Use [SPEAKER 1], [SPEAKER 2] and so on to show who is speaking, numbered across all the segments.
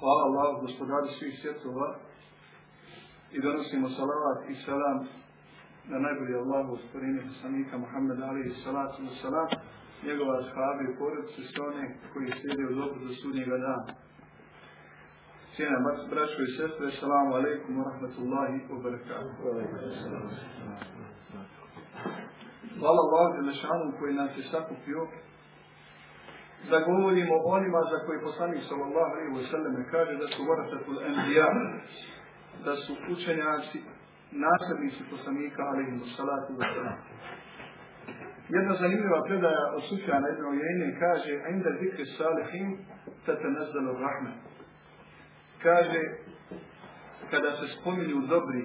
[SPEAKER 1] Hvala Allah, gospodaru svih svjetova i donosimo salavat i salam na najbolji Allahu stvorenje poslanika Muhammeda alaihi salatu wa salam, njegova ashabi i porodice, sve one koji slijede u dobu do sudnjega dana. Cijena braćo i sestre, salamu alaikum wa rahmatullahi wa barakatuh. Hvala Allah Đelešanu koji nas je sakupio da govorimo o onima za koji poslanik sallallahu alaihi wa sallam kaže da su varasatul enbiya, da su učenjaci, nasljednici poslanika alaihi wa salatu wa sallam. Jedna zanimljiva predaja od Sufjana ibn Ujene kaže Inda zikri salihin tatanazzalu rahme. Kaže kada se spominju dobri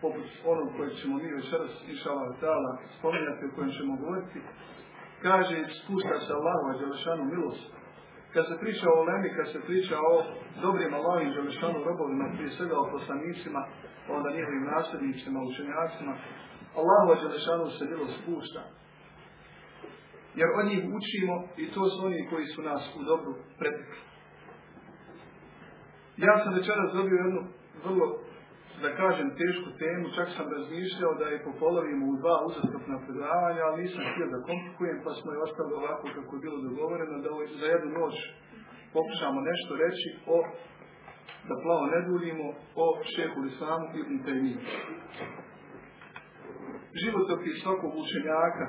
[SPEAKER 1] poput onog kojeg ćemo mi večeras inša Allah spominjati o kojem ćemo govoriti kaže spušta se Allahu Đelešanu milost. Kad se priča o Lemi, kad se priča o dobrim Allahim Đelešanu robovima, prije svega o poslanicima, onda njihovim nasljednicima, učenjacima, Allahu Đelešanu se milost spušta. Jer od njih učimo i to su oni koji su nas u dobru pretekli. Ja sam večeras dobio jednu vrlo da kažem, tešku temu, čak sam razmišljao da je popolovimo u dva uzastopna predavanja, ali nisam htio da komplikujem, pa smo je ostali ovako kako je bilo dogovoreno, da za jednu noć pokušamo nešto reći o, da plavo ne duljimo, o šehu i Taymiyu. Životopis svakog učenjaka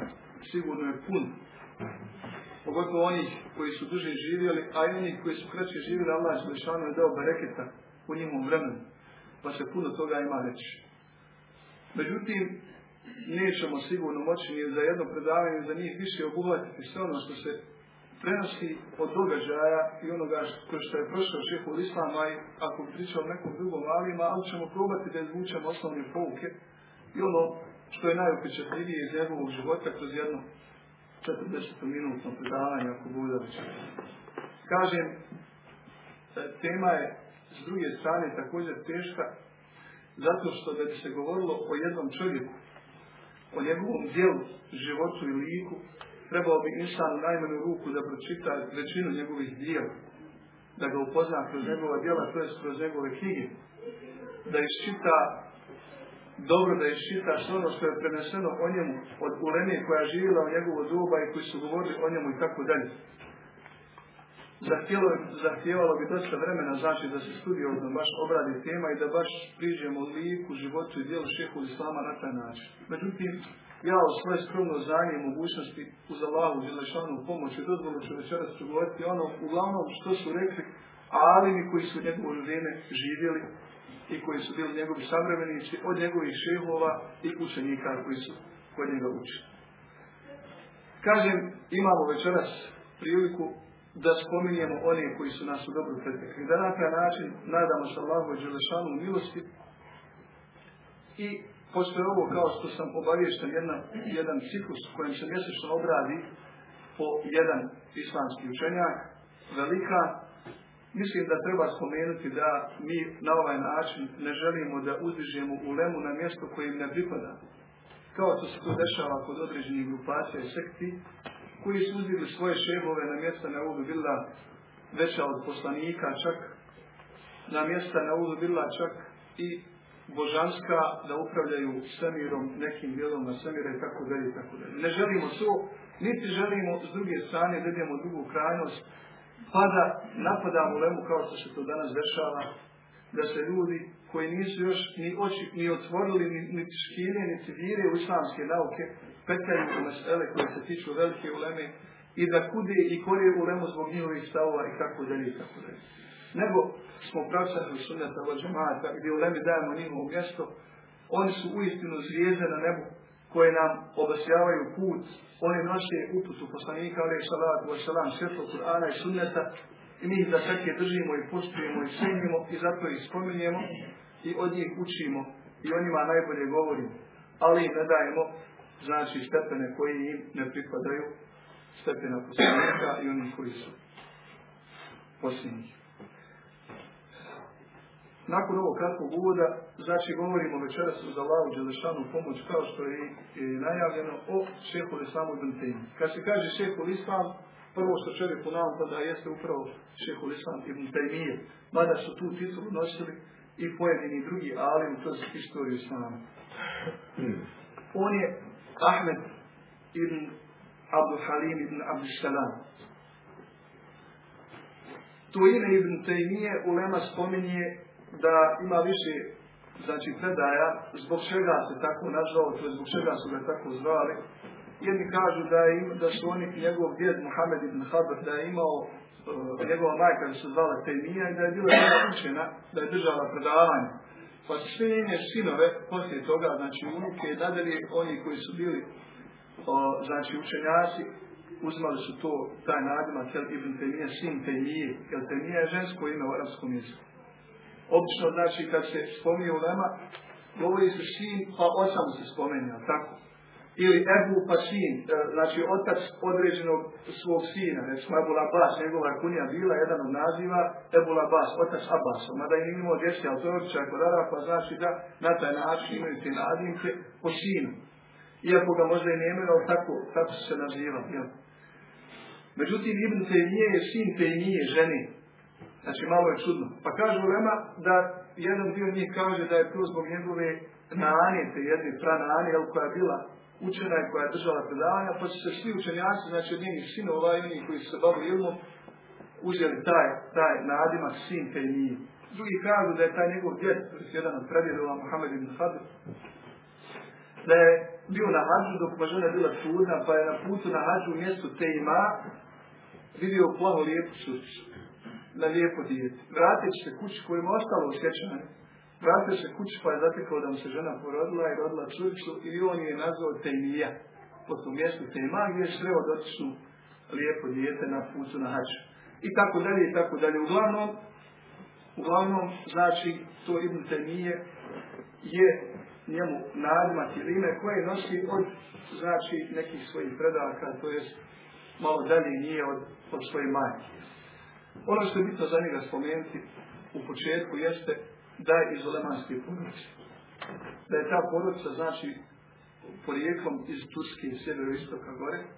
[SPEAKER 1] sigurno je pun, pogotovo onih koji su duže živjeli, a i onih koji su kraće živjeli, Allah je dao bereketa u njihovom vremenu pa se puno toga ima reći. Međutim, nećemo sigurno moći ni za jedno predavanje za njih više obuhvatiti sve ono što se prenosi od događaja i onoga što, je prošao šehu Islama i ako pričao o nekom drugom alima, ali ćemo probati da izvučemo osnovne pouke i ono što je najupečatljivije iz njegovog života kroz jedno 40 minutno predavanje ako bude. Kažem, tema je s druge strane također teška, zato što da bi se govorilo o jednom čovjeku, o njegovom dijelu, životu i liku, trebao bi insan najmanju ruku da pročita većinu njegovih dijela, da ga upozna kroz njegova dijela, to je kroz njegove knjige, da iščita dobro da iščita sve ono što je preneseno o njemu od uleme koja je živjela u njegovo doba i koji su govorili o njemu i tako dalje zahtijevalo bi dosta vremena, znači da se studiozno baš obradi tema i da baš priđemo liku, životu i dijelu šehu Islama na taj način. Međutim, ja u svoje skromno znanje i mogućnosti uz Allahu Đelešanu pomoć i dozvolu ću večeras govoriti ono uglavnom što su rekli alimi koji su njegovo vrijeme živjeli i koji su bili njegovi savremenici od njegovih šehova i učenika koji su kod njega učili. Kažem, imamo večeras priliku da spominjemo one koji su nas u dobru pretekli. Da na taj način nadamo se Allahu Đelešanu milosti i je ovo kao što sam obavješten jedan, jedan ciklus kojem se mjesečno obradi po jedan islamski učenjak, velika, mislim da treba spomenuti da mi na ovaj način ne želimo da uzdižemo ulemu na mjesto koje im ne pripada. Kao što se to dešava kod određenih grupacija i sekti, koji su uzeli svoje šehove na mjesta na udu bila veća od poslanika, čak na mjesta na udu bila čak i božanska da upravljaju svemirom, nekim dijelom svemira i tako dalje i tako dalje. Ne želimo to, niti želimo s druge strane da idemo drugu krajnost, pa da napadamo lemu kao što se to danas dešava, da se ljudi koji nisu još ni oči ni otvorili, ni, ni škine, ni vire u islamske nauke, u mesele koje se tiču velike uleme i da kude i korije ulemu zbog njihovih stavova i tako dalje i tako dalje. Nego smo pravcani sunnata od džemata gdje ulemi dajemo njihovo mjesto, oni su uistinu zvijezde na nebu koje nam obasjavaju put, oni nose uputu poslanika, ali salatu wa salam, svjetlo Kur'ana i sunneta, i mi ih da svake držimo i poštujemo i cijenimo i zato ih spominjemo i od njih učimo i o njima najbolje govorimo. Ali im ne dajemo znači stepene koji im ne pripadaju, stepena poslanika i onih koji su posljednji. Nakon ovog kratkog uvoda, znači govorimo večeras uz Allahu Đelešanu pomoć kao što je i najavljeno o šehu Islamu ibn Kad se kaže šehu Islam, prvo što čovjek ponavlja da jeste upravo šehu Islam ibn Taymiye, mada su tu titulu nosili i pojedini drugi alim kroz istoriju Islama. On je Ahmed ibn Abdul Halim ibn Abdul Salam. To ime Ibn Taymiye Ulema spominje da ima više znači predaja zbog čega se tako nazvao, to je zbog čega su ga tako zvali. Jedni kažu da, im, da su oni njegov djed Muhammed ibn Habr, da je imao uh, njegova majka da se zvala Tejmija i da je bila učena, da je držala predavanje. Pa sve njene sinove poslije toga, znači unuke, nadalje oni koji su bili o, znači učenjaci, uzmali su to, taj nadimak, jel Ibn Tejmija, sin Tejmije, jer Tejmija je žensko ime u arabskom jeziku. Obično, znači, kad se spominje u lema, govori se sin, pa osam se spomenja, tako? Ili Ebu pa sin, e, znači otac određenog svog sina, recimo Ebu Labas, njegova kunija bila jedan od naziva Ebu Labas, otac Abbasov, mada je imao djeci, ali to je običaj kod Arapa, znači da na taj način imaju te nadimke po sinu. Iako ga možda i ne ali tako, tako se naziva, jel? Međutim, Ibn Tejmije je sin Tejmije, ženi, Znači malo je čudno. Pa kažu Lema da jedan dio njih kaže da je to zbog njegove nanje, te jedne prananje, koja je bila učena i koja je držala predavanja, pa su se svi učenjaci, znači od njenih sinova i koji su se bavili ilmom, uzeli taj, taj nadimak sin te nije. Drugi kažu da je taj njegov djed, jedan od predjedova Mohamed ibn Hadr, da je bio na hađu dok mu žena bila trudna, pa je na putu na hađu u mjestu te ima vidio plaho lijepu srcu na lijepo dijete. Vratit se kući kojim je ostalo u sjećanju. Vratio se kući pa je zatekao da mu se žena porodila i rodila čuricu i on je nazvao Tejmija. Po tom mjestu Tejma gdje je sreo dotičnu lijepo dijete na putu na. I tako dalje i tako dalje. Uglavnom, uglavnom znači to Ibn Tejmije je njemu nadimak ili ime koje nosi od znači nekih svojih predaka, to jest malo dalje nije od, od svoje majke. Ono što je bitno za njega spomenuti u početku jeste da je iz Olemanske porodice. Da je ta porodica, znači, porijeklom iz Turske i sjevero-istoka gore, uh,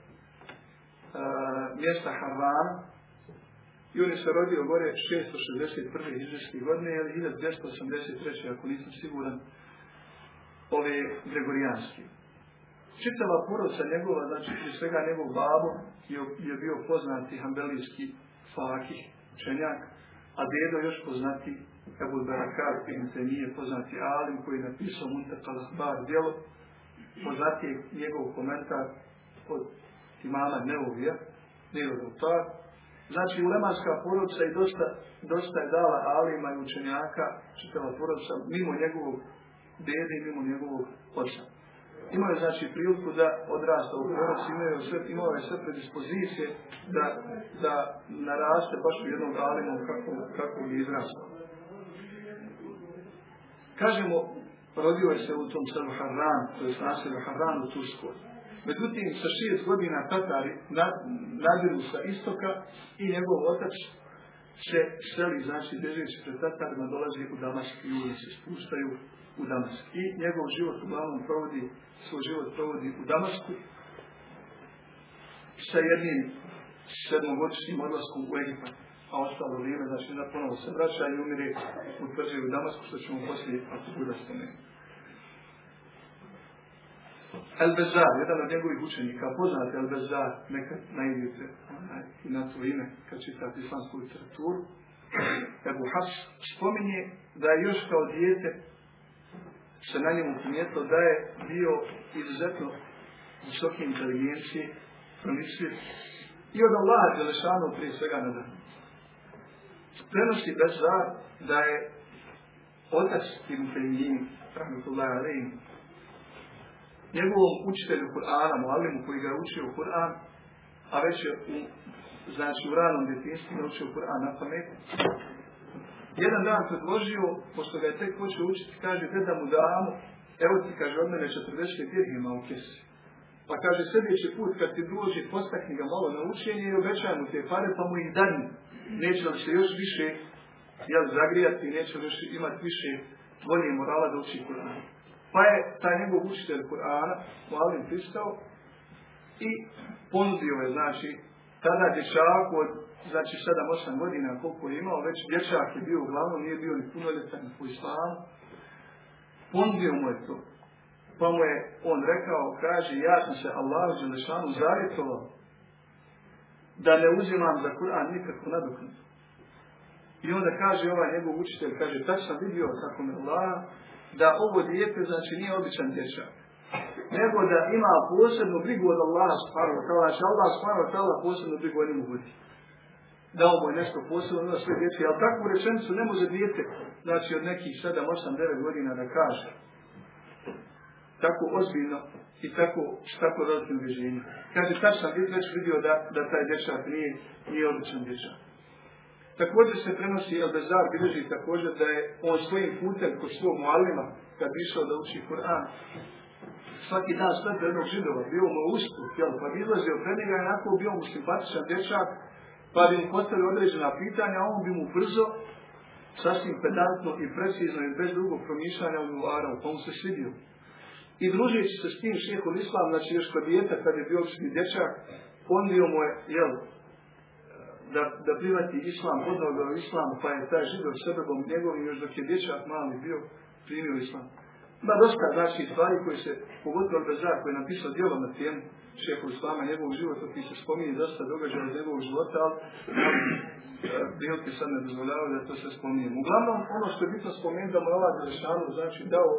[SPEAKER 1] mjesta Harvana, i on je se rodio gore 661. izvijski godine, ili 1283. ako nisam siguran, ove Gregorijanske. Čitava porodica njegova, znači prije svega njegov babo, je, je bio poznati hambelijski fakih, učenjak, a dedo još poznati Ebu Barakar, koji nije poznati Alim, koji je napisao Muntakal Bar djelo, poznati je njegov komentar od imama Neuvija, Neuvija Znači, ulemanska porodica i dosta, dosta je dala Alima i učenjaka, čitava porodica, mimo njegovog dede i mimo njegovog oca imaju znači priliku da odrasta u porodici, imaju sve, imaju sve predispozicije da, da naraste baš u jednom alimu kako, kako je izrastao. Kažemo, rodio je se u tom selu Harran, to je naselju Harran u Turskoj. Međutim, sa šest godina Tatari nadiru sa istoka i njegov otac se seli, znači, bežeći pred Tatarima, dolazi u Damask i uvijek se spuštaju u Damask. I njegov život uglavnom provodi, svoj život provodi u Damasku sa jednim sedmogodišnjim odlaskom u Egipat, a ostalo vrijeme, znači da ponovo se vraća i umire u tvrđe u Damasku, što ćemo poslije, ako bude spomenuti. El Bezar, jedan od njegovih učenika, poznate El Bezar, nekad najdete i na to ime, kad čitate islamsku literaturu, Ebu Hafs spominje da je još kao dijete se na njemu primijetilo da je bio izuzetno visoke inteligencije, promisljiv i od Allaha Đelešanu prije svega na. Prenosi Bezar da je otac Ibn Taymiyyim, rahmatullahi alaihim, njegovom učitelju Kur'ana, muallimu koji ga je učio Kur'an, a već je u, znači u ranom djetinstvu naučio Kur'an na pamet, jedan dan predložio, pošto ga je tek počeo učiti, kaže, da mu damo, evo ti, kaže, od mene 40 dirhima u kesi. Pa kaže, sljedeći put kad ti dođe, postakni ga malo na učenje i obećaj mu te pare, pa mu ih dani. Neće li se još više jel, zagrijati, neće još imati više volje morala da uči Kur'an. Pa je taj njegov učitelj Kur'ana, Mualim pristao i ponudio je, znači, tada dječaku od znači 7-8 godina koliko je imao, već dječak je bio uglavnom, nije bio ni punoljetan po islamu. Pondio mu je to. Pa mu je on rekao, kaže, ja sam se Allahu Đelešanu zavjetovao da ne uzimam za Kur'an nikakvu nadoknadu. I onda kaže ovaj njegov učitelj, kaže, tad sam vidio kako me Allah, da ovo dijete znači nije običan dječak. Nego da ima posebnu brigu od Allaha subhanahu wa ta'ala, znači Allah wa ta'ala posebnu brigu o njemu vodi. Dao mu je nešto posebno na sve djece, ali takvu rečenicu ne može dijete, znači od nekih 7, 8, 9 godina da kaže. Tako ozbiljno i tako, tako velikim uveženjem. Kaže, tad sam već vidio da, da taj dječak nije, nije običan dječak. Također se prenosi Elbezar bilježi također da je on svojim putem kod svog mualima, kad bi išao da uči Kur'an, svaki dan sve jednog židova, bio mu usput, jel, pa bi izlazio pred njega i bio mu simpatičan dječak, pa bi mu postavili određena pitanja, a on bi mu brzo, sasvim pedantno i precizno i bez drugog promišljanja odgovarao, pa mu se svidio. I družeći se s tim šehom islam, znači još kod dijeta, kad je bio obični dječak, mu je, jel, da, da privati islam, odnao islam, pa je taj židov sebebom njegovim, još dok je dječak mali bio, primio islam. Ima dosta znači stvari koje se, pogotovo Bezar koji je napisao djelo na temu šehu Islama, njegovog života, koji se spominje dosta događaja iz njegovog života, ali prilike sad ne dozvoljavaju da to se spominje. Uglavnom, ono što je bitno spomenuti da mu Allah znači dao,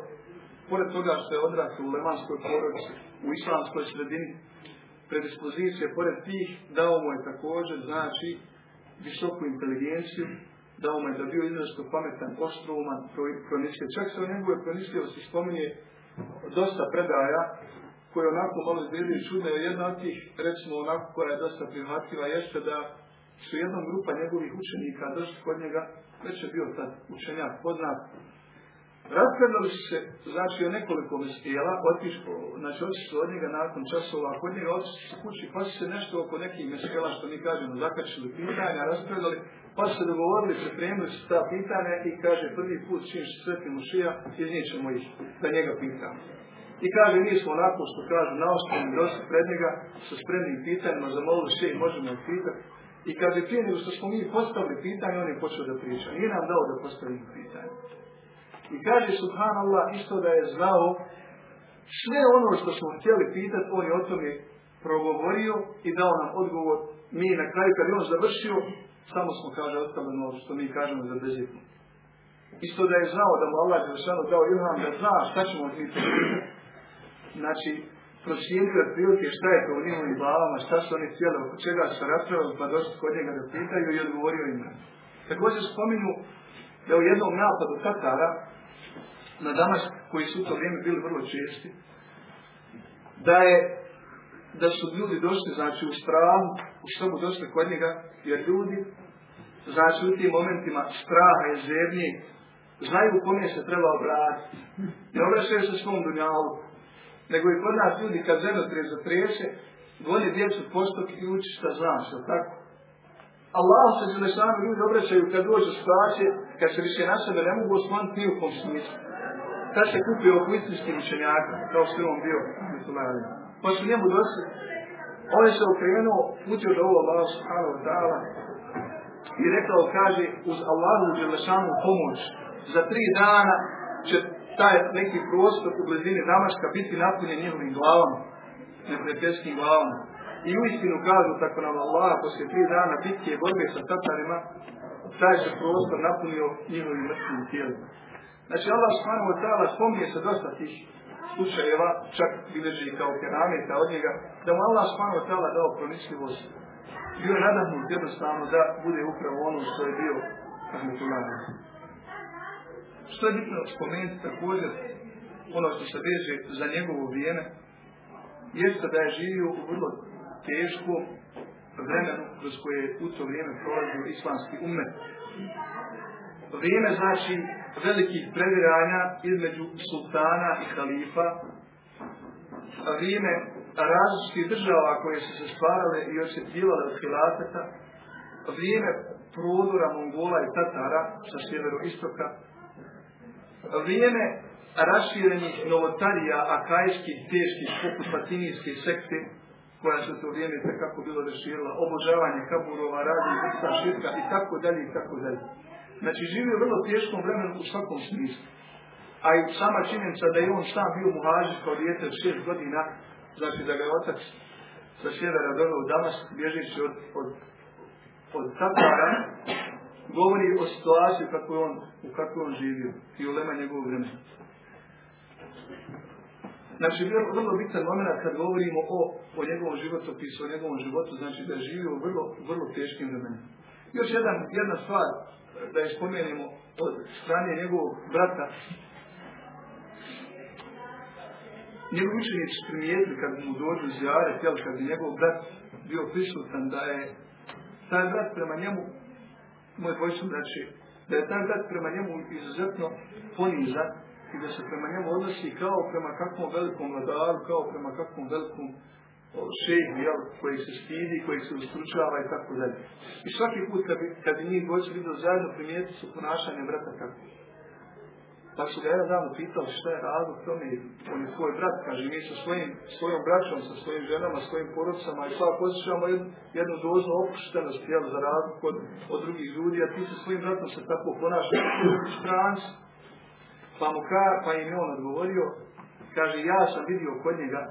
[SPEAKER 1] pored toga što je odrastao u lemanskoj porodici, u islamskoj sredini, predispozicije, pored tih, dao mu je također, znači, visoku inteligenciju, dao mu je da bio izrazito pametan, oštrouman, kroničke. Čak se o njegove se spominje dosta predaja, koje onako malo izgledaju čudne. Jedna od tih, recimo onako koja je dosta prihvatljiva, jeste da su jednom grupa njegovih učenika došli kod njega, već je bio tad učenjak poznat, Raspredali su se, znači, o nekoliko mestijela, otišli, znači, otišli od njega nakon časova, kod njega otišli su kući, pa su se nešto oko nekih mestijela, što mi kažemo, zakačili pitanja, raspredali, pa su se dogovorili, pripremili su ta pitanja i kaže, prvi put čim se sveti mušija, iznijećemo ih, da njega pitamo. I kaže, mi smo onako što kažu, na osnovu došli pred njega, sa spremnim pitanjima, zamolili sve i možemo pitati. I kaže, prije nego što smo mi postavili pitanje, on je počeo da priča. Nije nam dao da postavimo pitanje. I kaže subhanallah isto da je znao sve ono što smo htjeli pitati, on je o tome progovorio i dao nam odgovor. Mi na kraju kad je on završio, samo smo kaže ostalo ono što mi kažemo za bezitno. Isto da je znao da mu Allah je dao ilham da zna šta ćemo od. Znači, procijenio prilike šta je to u njihovim glavama, šta su oni htjeli, oko čega su raspravili, pa došli kod njega da pitaju i odgovorio im. Također spominu da u jednom napadu Tatara na Damask, koji su u to vrijeme bili vrlo česti, da je da su ljudi došli, znači u strahu, u sobu došli kod njega, jer ljudi, znači u tim momentima straha i zebnje, znaju kome se treba obratiti. Ne obraćaju se svom dunjalu, nego i kod nas ljudi kad zemljotres zatrese, goni djecu postok i uči šta znaš, tako? Allah se zelešanu ljudi obraćaju kad dođu situacije, kad se više na sebe ne mogu osmaniti ni u kom smislu tad se kupio oko istinskih učenjaka, kao što je on bio, pa su njemu došli, on je se okrenuo, putio do ovo Allah subhanahu ta'ala i rekao, kaže, uz Allahu Đelešanu pomoć, za tri dana će taj neki prostor u blizini Damaška biti napunjen njihovim glavama, neprijateljskim glavama. I u istinu kažu, tako nam Allah, poslije tri dana bitke i borbe sa Tatarima, taj se prostor napunio njihovim mrtvim tijelima. Znači Allah subhanahu wa ta'ala spominje se dosta tih slučajeva, čak bilježi kao kerameta od njega, da mu Allah subhanahu wa ta'ala dao pronicljivost. Bio nadahnut jednostavno da bude upravo ono što je bio rahmetullahi. Što je bitno spomenuti također, ono što se veže za njegovo vrijeme, jeste da je živio u vrlo teško vremenu kroz koje je u to vrijeme prolazio islamski umet. Vrijeme znači velikih previranja između sultana i halifa, vrijeme različitih država koje su se stvarale i osjetljivale od hilafeta, vrijeme prodora Mongola i Tatara sa sjeveroistoka, vrijeme raširenih novotarija akajskih, teških, poput patinijske sekte, koja se to vrijeme kako bilo reširila, obožavanje kaburova, radi, vrsta, širka i tako dalje i tako dalje. Znači živio u vrlo teškom vremenu u svakom smislu. A i sama činjenica da je on sam bio muhađir kao dijete od šest godina, znači da ga je otac sa sjevera doveo u Damask, bježeći od, od, od Tatara, govori o situaciji kako on, u kakvoj on živio i u lema njegovog vremena. Znači, vrlo bitan moment kad govorimo o, o njegovom životopisu, o njegovom životu, znači da je živio u vrlo, vrlo teškim vremenima. Još jedan, jedna stvar da je spomenemo od strane njegovog brata. Njegov učenici primijetili kad mu dođu zjare, jel, kad je njegov brat bio prisutan, da je taj brat prema njemu, moj dvojstvo znači, da je taj brat prema njemu izuzetno ponizan i da se prema njemu odnosi kao prema kakvom velikom vladaru, kao prema kakvom velikom šejh, jel, koji se stidi, koji se ustručava i tako dalje. I svaki put kad kad bi njih dvojice vidio zajedno primijeti su ponašanje brata kako. Pa su ga jedan dan pitao šta je razlog tome, on je svoj brat, kaže, mi sa svojim, svojom braćom, sa svojim ženama, svojim porodcama i svak osjećamo jednu, jednu doznu opuštenost, jel, za razliku od, od drugih ljudi, a ti sa svojim bratom se tako ponaša stranci. Pa mu ka, pa im je on odgovorio, kaže, ja sam vidio kod njega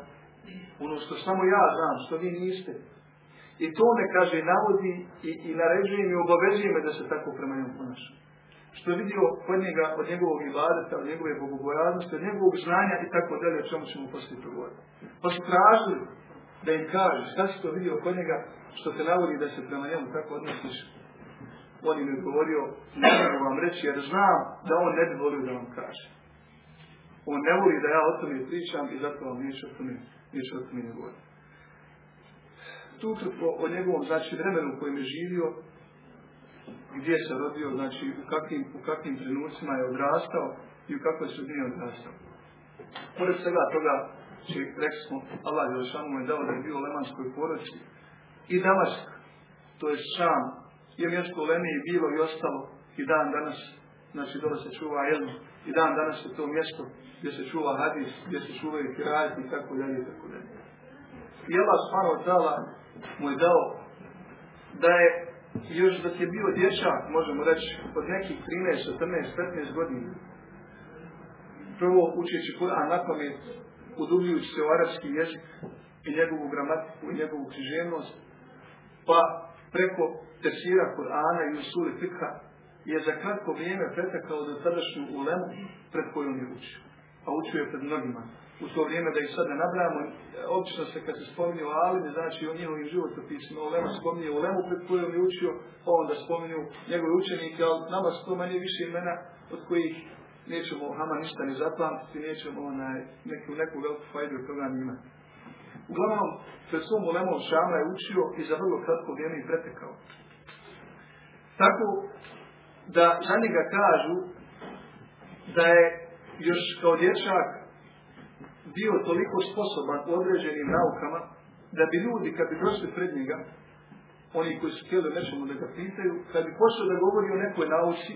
[SPEAKER 1] ono što samo ja znam, što vi niste. I to me, kaže, navodi i, i naređuje mi, obavezuje me da se tako prema njemu ponaša. Što je vidio kod njega, od njegovog ibadeta, od njegove bogobojaznosti, od njegovog znanja i tako dalje, o čemu ćemo poslije progovoriti. Pa su tražili da im kaže šta si to vidio kod njega, što te navodi da se prema njemu tako odnosiš. On im je govorio, ne mogu vam reći, jer znam da on ne bi volio da vam kaže. On ne voli da ja o tome pričam i zato vam neću o neće o tome ne govoriti. Tu o, njegovom znači, vremenu u kojem je živio, gdje se rodio, znači u kakvim, u kakvim trenucima je odrastao i u kakvoj sredini je odrastao. Pored svega toga, znači, rekli smo, Allah je mu je dao da je bio u lemanskoj poroci i Damask, to je Šam, je mjesto u Lemiji bilo i ostalo i dan danas, znači dole se čuva jedno, i dan danas je to mjesto gdje se čuva hadis, gdje se čuvaju kirajati i tako dalje i tako dalje. I Allah subhanahu mu je dao da je još dok je bio dječak, možemo reći, od nekih 13, 14, 15 godina, prvo učeći Kur'an na pamet, udubljujući se u arapski jezik i njegovu gramatiku i njegovu križevnost, pa preko tesira Kur'ana i usuli fikha je za kratko vrijeme pretekao do tadašnju ulemu pred kojom je učio. A učio je pred mnogima. U to vrijeme da ih sad ne nabrajamo, obično se kad se spominje o Alimi, znači o njihovim životopisima, Ulema spominje Ulemu pred kojom je učio, pa onda spominju njegove učenike, ali nama su to manje više imena od kojih nećemo Hama ništa ne zapamtiti, nećemo onaj, neku, neku veliku fajdu od toga. Uglavnom, pred svom Ulemom Šama je učio i za vrlo kratko vrijeme i pretekao. Tako da za njega kažu da je još kao dječak bio toliko sposoban u određenim naukama, da bi ljudi kad bi došli pred njega, oni koji su htjeli nečemu da ga pitaju, kad bi počeo da govori o nekoj nauci,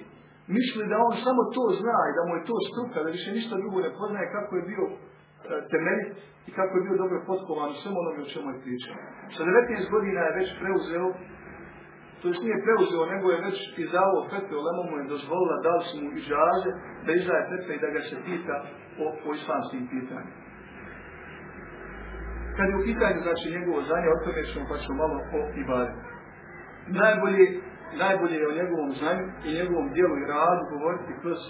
[SPEAKER 1] misli da on samo to zna i da mu je to struka, da više ništa drugo ne poznaje kako je bio e, temeljit i kako je bio dobro potkovan u svemu onome o čemu je pričao. Sa 19 godina je već preuzeo to još nije preuzeo, nego je već izdavao fetve, Lema mu je dozvolila, dali su mu ižaze, da izdaje fetve i da ga se pita o, o islamskim pitanjima. Kad je u pitanju, znači, njegovo znanje, o tome ćemo pa ćemo malo o Ibari. Najbolje, najbolje je o njegovom znanju i njegovom dijelu i radu govoriti kroz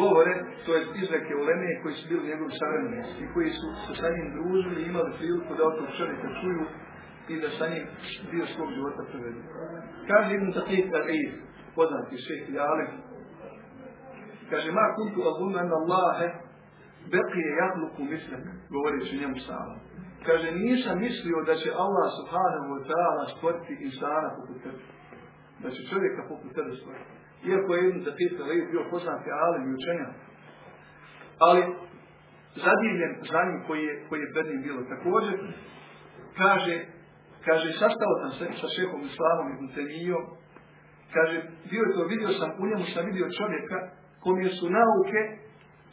[SPEAKER 1] govore, to je izreke u Lemije koji su bili njegovi savremenici i koji su se sa njim družili i imali priliku da od tog čovjeka čuju i da sa njim dio svog života provedu. Kaže Ibn Taqif al-Eid, poznati šeh i alim, kaže, ma kuntu azunna na Allahe, beqije jahluku mislek, govoreći njemu sama. Kaže, nisam mislio da će Allah subhanahu wa ta'ala stvoriti insana poput tebe. Da će čovjeka poput tebe stvoriti. Iako je Ibn Taqif al-Eid bio poznati alim i učenja. Ali, zadivljen znanjem koji je, koji je pred bilo. Također, kaže, Kaže, sastao sam se sa šehom Islamom i Temijom. Kaže, bio je to, vidio sam, u njemu sam vidio čovjeka kome su nauke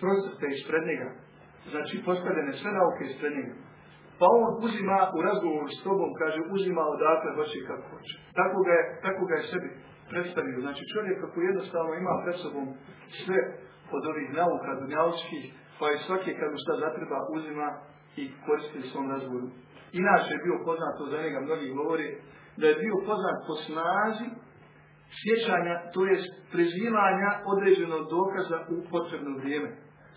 [SPEAKER 1] procrte ispred njega. Znači, postavljene sve nauke ispred njega. Pa on uzima u razgovoru s tobom, kaže, uzima odakle hoće kako hoće. Tako ga je, tako ga je sebi predstavio. Znači čovjek kako jednostavno ima pred sobom sve od ovih nauka dunjavskih, pa je svaki kad mu šta zatreba uzima i koristi u svom razgovoru. Inače je bio poznato, za njega mnogi govori, da je bio poznat po snazi sjećanja, to je prezimanja određenog dokaza u potrebno vrijeme.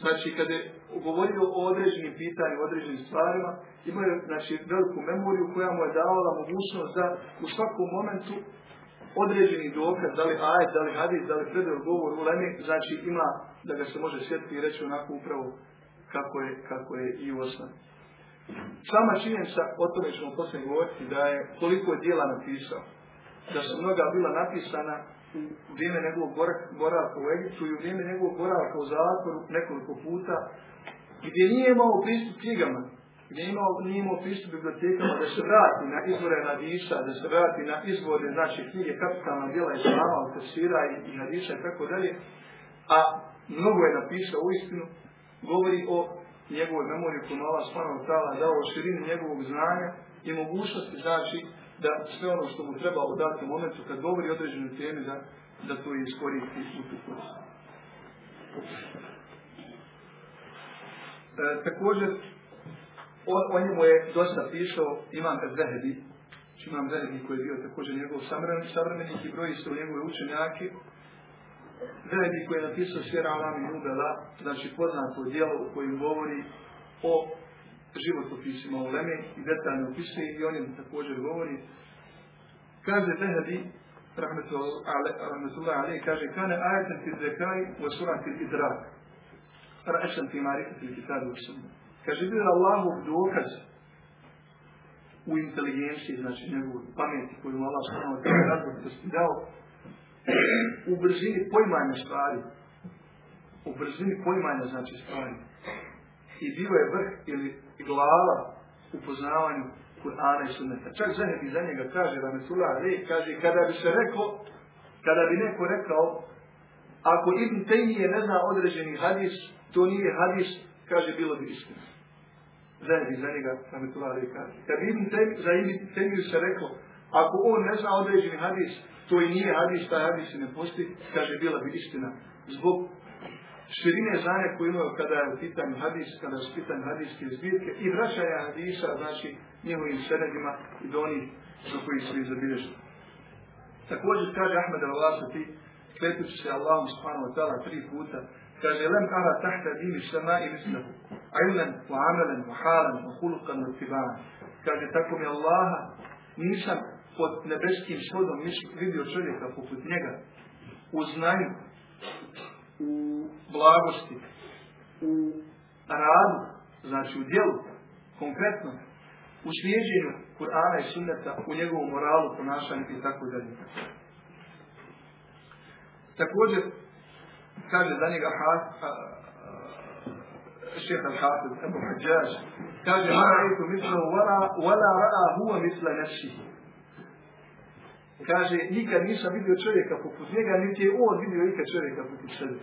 [SPEAKER 1] Znači, kada je govorio o određenim pitanjima, određenim stvarima, imao je znači, veliku memoriju koja mu je davala mogućnost da u svakom momentu određeni dokaz, da li ajet, da li hadis, da li predaj govor u lemi, znači ima da ga se može sjetiti i reći onako upravo kako je, kako je i u osnovi. Sama činjenica, o tome ćemo poslije govoriti, da je koliko je dijela napisao. Da su mnoga bila napisana u vrijeme njegovog boravka u Egiptu i u vrijeme njegovog boravka u zatvoru nekoliko puta, gdje nije imao pristup knjigama, gdje imao, nije imao pristup bibliotekama da se vrati na izvore Hadisa, da se vrati na izvore, znači knjige kapitalna djela Islama, od Tafsira i, i Hadisa i tako dalje, a mnogo je napisao u istinu, govori o njegovoj memoriji koju Allah subhanahu tala dao o širini njegovog znanja i mogućnosti znači da sve ono što mu treba u datom momentu kad govori o određenoj temi da, da to iskoristi u tu. E, također, o, o, njemu je dosta pisao Imam Zahebi, Imam Zahebi koji je bio također njegov savremenik i broji se u njegove učenjake, Zahebi koji je napisao Sjera Alami Nubela, znači poznato djelo u kojem govori o životopisima u Leme i detaljno opisuje i im također govori. Kaže Zahebi, rahmetullah alaih, kaže, kane ajetan ti zekaj u surati idrak. Ra'ešan ti marifati kitabu u sunnu. Kaže, bio je Allahov dokaz u inteligenciji, znači njegovu pameti koju Allah subhanahu wa različitosti dao, u brzini pojmanja stvari. U brzini pojmanja znači stvari. I bio je vrh ili glava u poznavanju Kur'ana i Sunneta. Čak Zahebi za njega kaže, Rametullah Ali, kaže, kada bi se rekao, kada bi neko rekao, ako Ibn Taymiye ne zna određeni hadis, to nije hadis, kaže, bilo bi istina. Zahebi za njega, Rametullah Ali kaže. Kad bi Ibn Taymiye, za Ibn Taymiye se rekao, ako on ne zna određeni hadis, to i nije hadis, taj hadis ne postoji, kaže, bila bi istina. Zbog širine znanja koje imaju kada je u pitanju hadis, kada su pitanju hadiske zbirke i vraćanja hadisa, znači njihovim senedima i do onih do su izabilježeni. Također kaže Ahmed al-Lasati, kletući se Allahom subhanahu wa tri puta, kaže lem ara tahta dini sama i mislahu, ilman, wa amalan, wa halan, wa hulukan, wa. Kaže, tako mi Allaha, nisam pod nebeskim svodom vidio čovjeka poput njega, u znanju, u blagosti, u radu, znači u djelu, konkretno, u slijeđenju Kur'ana i sunneta, u njegovom moralu, ponašanju i tako dalje. Također, kaže za njega šeha al-Hafiz, Abu Hajjaj, kaže, ma raitu mislahu, wala ra'a huwa misla nefsihi. Kaže, nikad nisam vidio čovjeka poput njega, niti je on vidio ikad čovjeka poput sebe.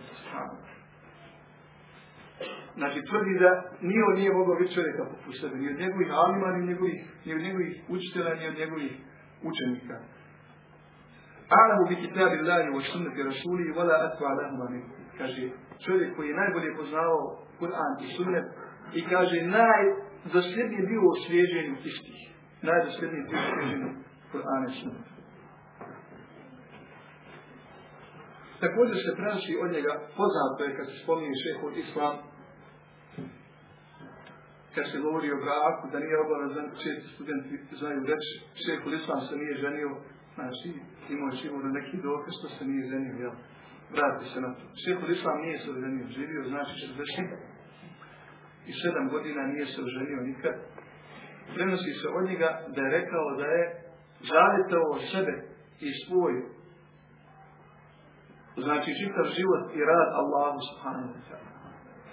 [SPEAKER 1] Znači, tvrdi da nije on nije mogao biti čovjeka poput sebe, ni od njegovih alima, ni njegovih, ni od njegovih učitelja, ni od njegovih učenika. Alamu bi kitabi Allahi wa sunnati rasuli wala atva lahum amin. Kaže, čovjek koji je najbolje poznavao Kur'an i sunnet i kaže, najdosljednije bio u osvježenju istih. Najdosljednije bio u osvježenju Kur'ana i sunneta. Također se prenosi od njega, poznato je kad se spominje šehol Islam, kad se govori o braku, da nije obavezan, česti studenti znaju reći, šehol Islam se nije ženio, znači imao je sigurno neki dokaz što se nije ženio, jel? Vrati se na to. Šehol Islam nije se oženio, živio, znači 60 i sedam godina nije se oženio nikad. Prenosi se od njega da je rekao da je žalitao sebe i svoj znači čitav život i rad Allahu subhanahu wa ta'ala.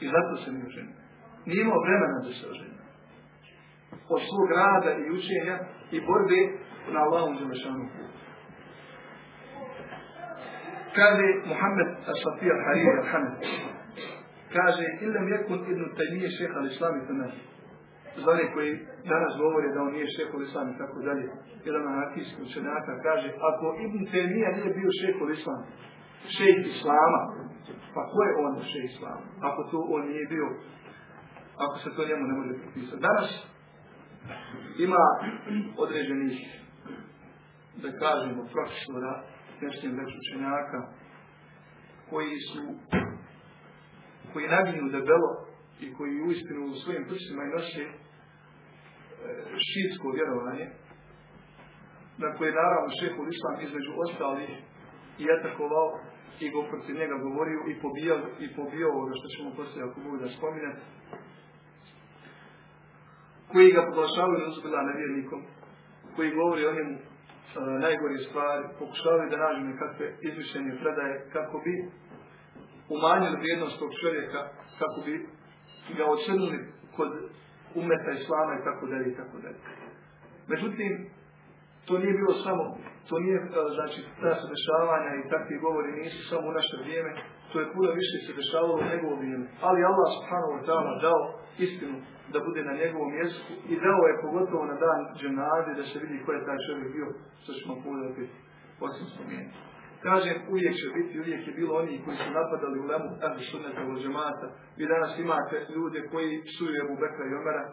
[SPEAKER 1] I zato se nije. Nije imao vremena da se. Od svog rada i učenja i borbe na Allahom Đelešanu putu. Kaže Muhammed As-Safir Hariri Al-Hamid, kaže, illam yakun ibn Taymiye šeha al-Islami one koji danas govore da on nije šehol islam i tako dalje, jedan anarhijski učenjaka kaže, ako Ibn Taymiyyah nije bio šehol islam, šejh islama, pa ko je on šejh islama? Ako to on nije bio, ako se to njemu ne može pripisati. Danas ima određenih, da kažemo, profesora, nešto već učenjaka, koji su, koji naginju debelo i koji uistinu u svojim prsima i nose šitsko vjerovanje, na koje naravno šehu Islam između ostalih i atakovao i protiv njega govorio i pobijao, i pobijao ovoga što ćemo poslije ako mogu da spominjati, koji ga proglašavaju neuzbila nevjernikom, koji govori o njemu najgore stvari, pokušavaju da nađu nekakve izmišljenje predaje kako bi umanjili vrijednost tog čovjeka, kako bi ga ocrnili kod umeta islama i tako dalje i tako dalje. Međutim, to nije bilo samo, to nije, znači, ta se dešavanja i takvi govori nisu samo u naše vrijeme, to je puno više se dešavalo u njegovom vrijeme. Ali Allah subhanahu wa ta'ala dao istinu da bude na njegovom jeziku i dao je pogotovo na dan dženade da se vidi ko je taj čovjek bio, što ćemo pogledati posljedno spomenuti. Kažem, uvijek će biti, uvijek je bilo oni koji su napadali u lemu ahli sunneta u džemata. Vi danas imate ljude koji psuju Ebu Bekra i Omera,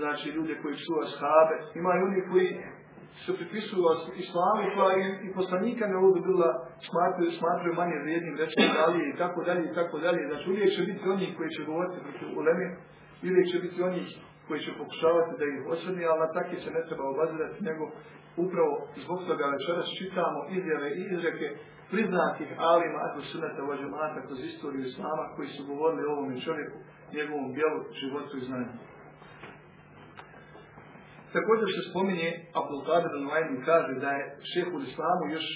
[SPEAKER 1] znači ljude koji psuju ashabe. Ima i oni koji se pripisuju islamu koja i, i poslanika ne ovdje bila smatruju, smatruju manje vrijednim rečima dalje i tako dalje i tako dalje. Znači uvijek će biti oni koji će govoriti protiv uleme, uvijek će biti oni koji će pokušavati da ih osredni, ali na takve se ne treba obazirati, nego upravo zbog toga večeras čitamo izjave i izreke priznatih alima ako sunata vađemata kroz istoriju islama koji su govorili o ovome čovjeku, njegovom bijelu životu i znanju. Također se spominje, Abdul Qadir al kaže da je šehu islamu još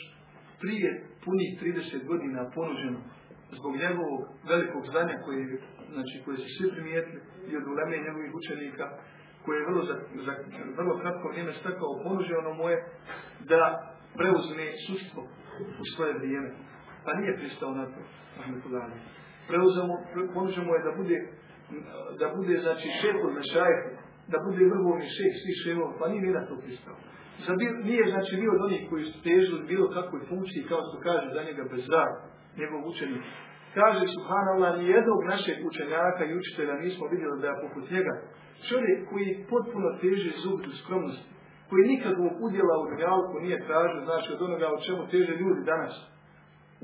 [SPEAKER 1] prije punih 30 godina ponuđeno zbog njegovog velikog znanja koje, znači, koje su svi primijetili i od uleme njegovih učenika, koje je vrlo, za, za vrlo kratko vrijeme stekao, ponuđeno mu je da preuzme sudstvo u svoje vrijeme. Pa nije pristao na to, rahmetullahi. Preuzemo, je da bude, da bude znači, šefom na šajfu, da bude vrhovni šef svih šefova, pa nije to pristao. Nije znači bio od onih koji su težili bilo kakvoj funkciji, kao što kaže za njega bez njegov učenik. Kaže Subhanallah, ni jednog našeg učenjaka i učitelja nismo vidjeli da je poput njega. Čovjek koji potpuno teži zub do skromnosti, koji nikakvog udjela u dunjalku nije tražio, znači od onoga o čemu teže ljudi danas.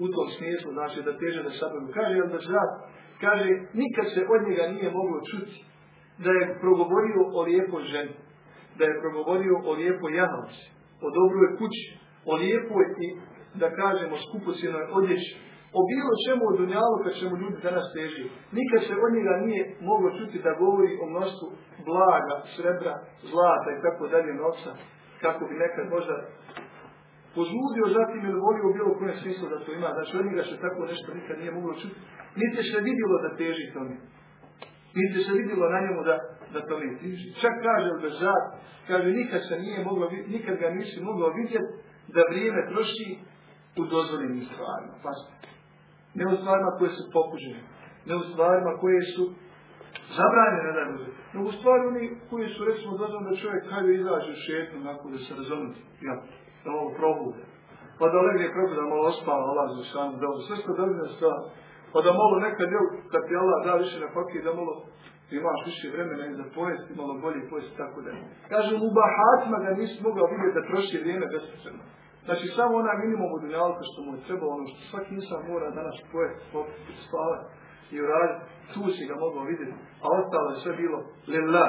[SPEAKER 1] U tom smislu, znači da teže da saberu. Kaže, zna, kaže, nikad se od njega nije moglo čuti da je progovorio o lijepoj ženi, da je progovorio o lijepoj jahalci, o dobroj kući, o lijepoj i, da kažemo, skupocijenoj odjeći, o bilo čemu od dunjalu kad čemu ljudi danas teži. Nikad se od njega nije moglo čuti da govori o mnoštvu blaga, srebra, zlata i tako dalje novca, kako bi nekad možda požudio zatim ili volio u bilo kojem smislu da to ima. Znači od njega se tako nešto nikad nije moglo čuti. Niti se vidjelo da teži tome. Niti se vidjelo na njemu da, da to teži. Čak kaže držav, kaže nikad se nije moglo, nikad ga nisi moglo vidjeti da vrijeme troši u dozvoljenim stvarima. Pasti ne u stvarima koje su pokužene, ne u stvarima koje su zabranjene da bude, no u stvari oni koji su recimo dozvan da čovjek kada izađe u šetnu, nakon da se razunuti, ja, da malo probude, pa da legne probu da malo ospava, Allah za sanu dobu, sve što dobne stvar, pa da malo nekad, jel, kad ti Allah da više na fakir, da malo imaš više vremena i za pojesti, malo bolje pojesti, tako da. Kažem, u bahatima ga nisi mogao vidjeti da troši vrijeme besposobno. Znači, samo onaj minimum od što mu je trebalo, ono što svaki insan mora danas pojeti, popiti, spavati i uraditi, tu si ga mogao vidjeti, a ostalo je sve bilo lilla,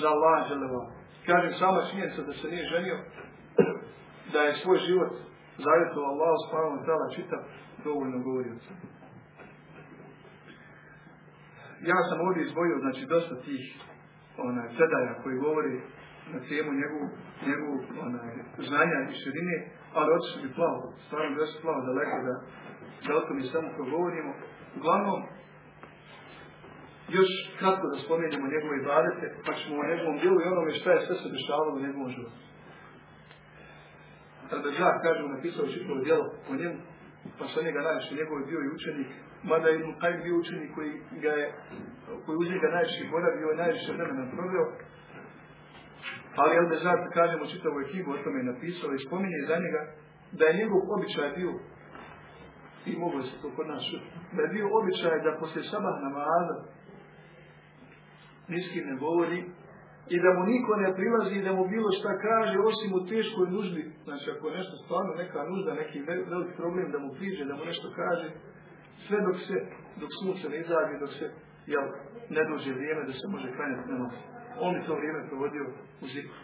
[SPEAKER 1] za Allah, želeva. Kažem, sama činjenica da se nije ženio, da je svoj život zavjetao Allah, spavom i tala čita, dovoljno govori od sebe. Ja sam ovdje izvojio, znači, dosta tih onaj, predaja koji govori na temu njegovu, njegovu onaj, znanja i širine, ali otišli bi plavo, stvarno bi otišli plavo daleko da, da o tome samo progovorimo. Uglavnom, još kratko da spomenemo njegove ibadete, pa ćemo o njegovom dijelu i onome šta je sve se dešavalo u njegovom životu. Žak, kažemo, napisao čitavo dijelo o njemu, pa sa njega najviše njegov bio i učenik, mada je Ibn bio učenik koji ga je, koji uz njega najviše boravio i najviše vremena proveo, ali El Bezat, kažemo, čitavu knjigu o tome je napisao i spominje za njega da je njegov običaj bio i mogu se to kod nas da je bio običaj da poslije sabah namaza niskim ne govori i da mu niko ne prilazi i da mu bilo šta kaže osim u teškoj nuždi. Znači ako je nešto stvarno neka nužda, neki veliki problem da mu priđe, da mu nešto kaže, sve dok se, dok sunce ne izađe, dok se jel, ne dođe vrijeme da se može klanjati namaz. On bi to vrijeme provodio u zikru.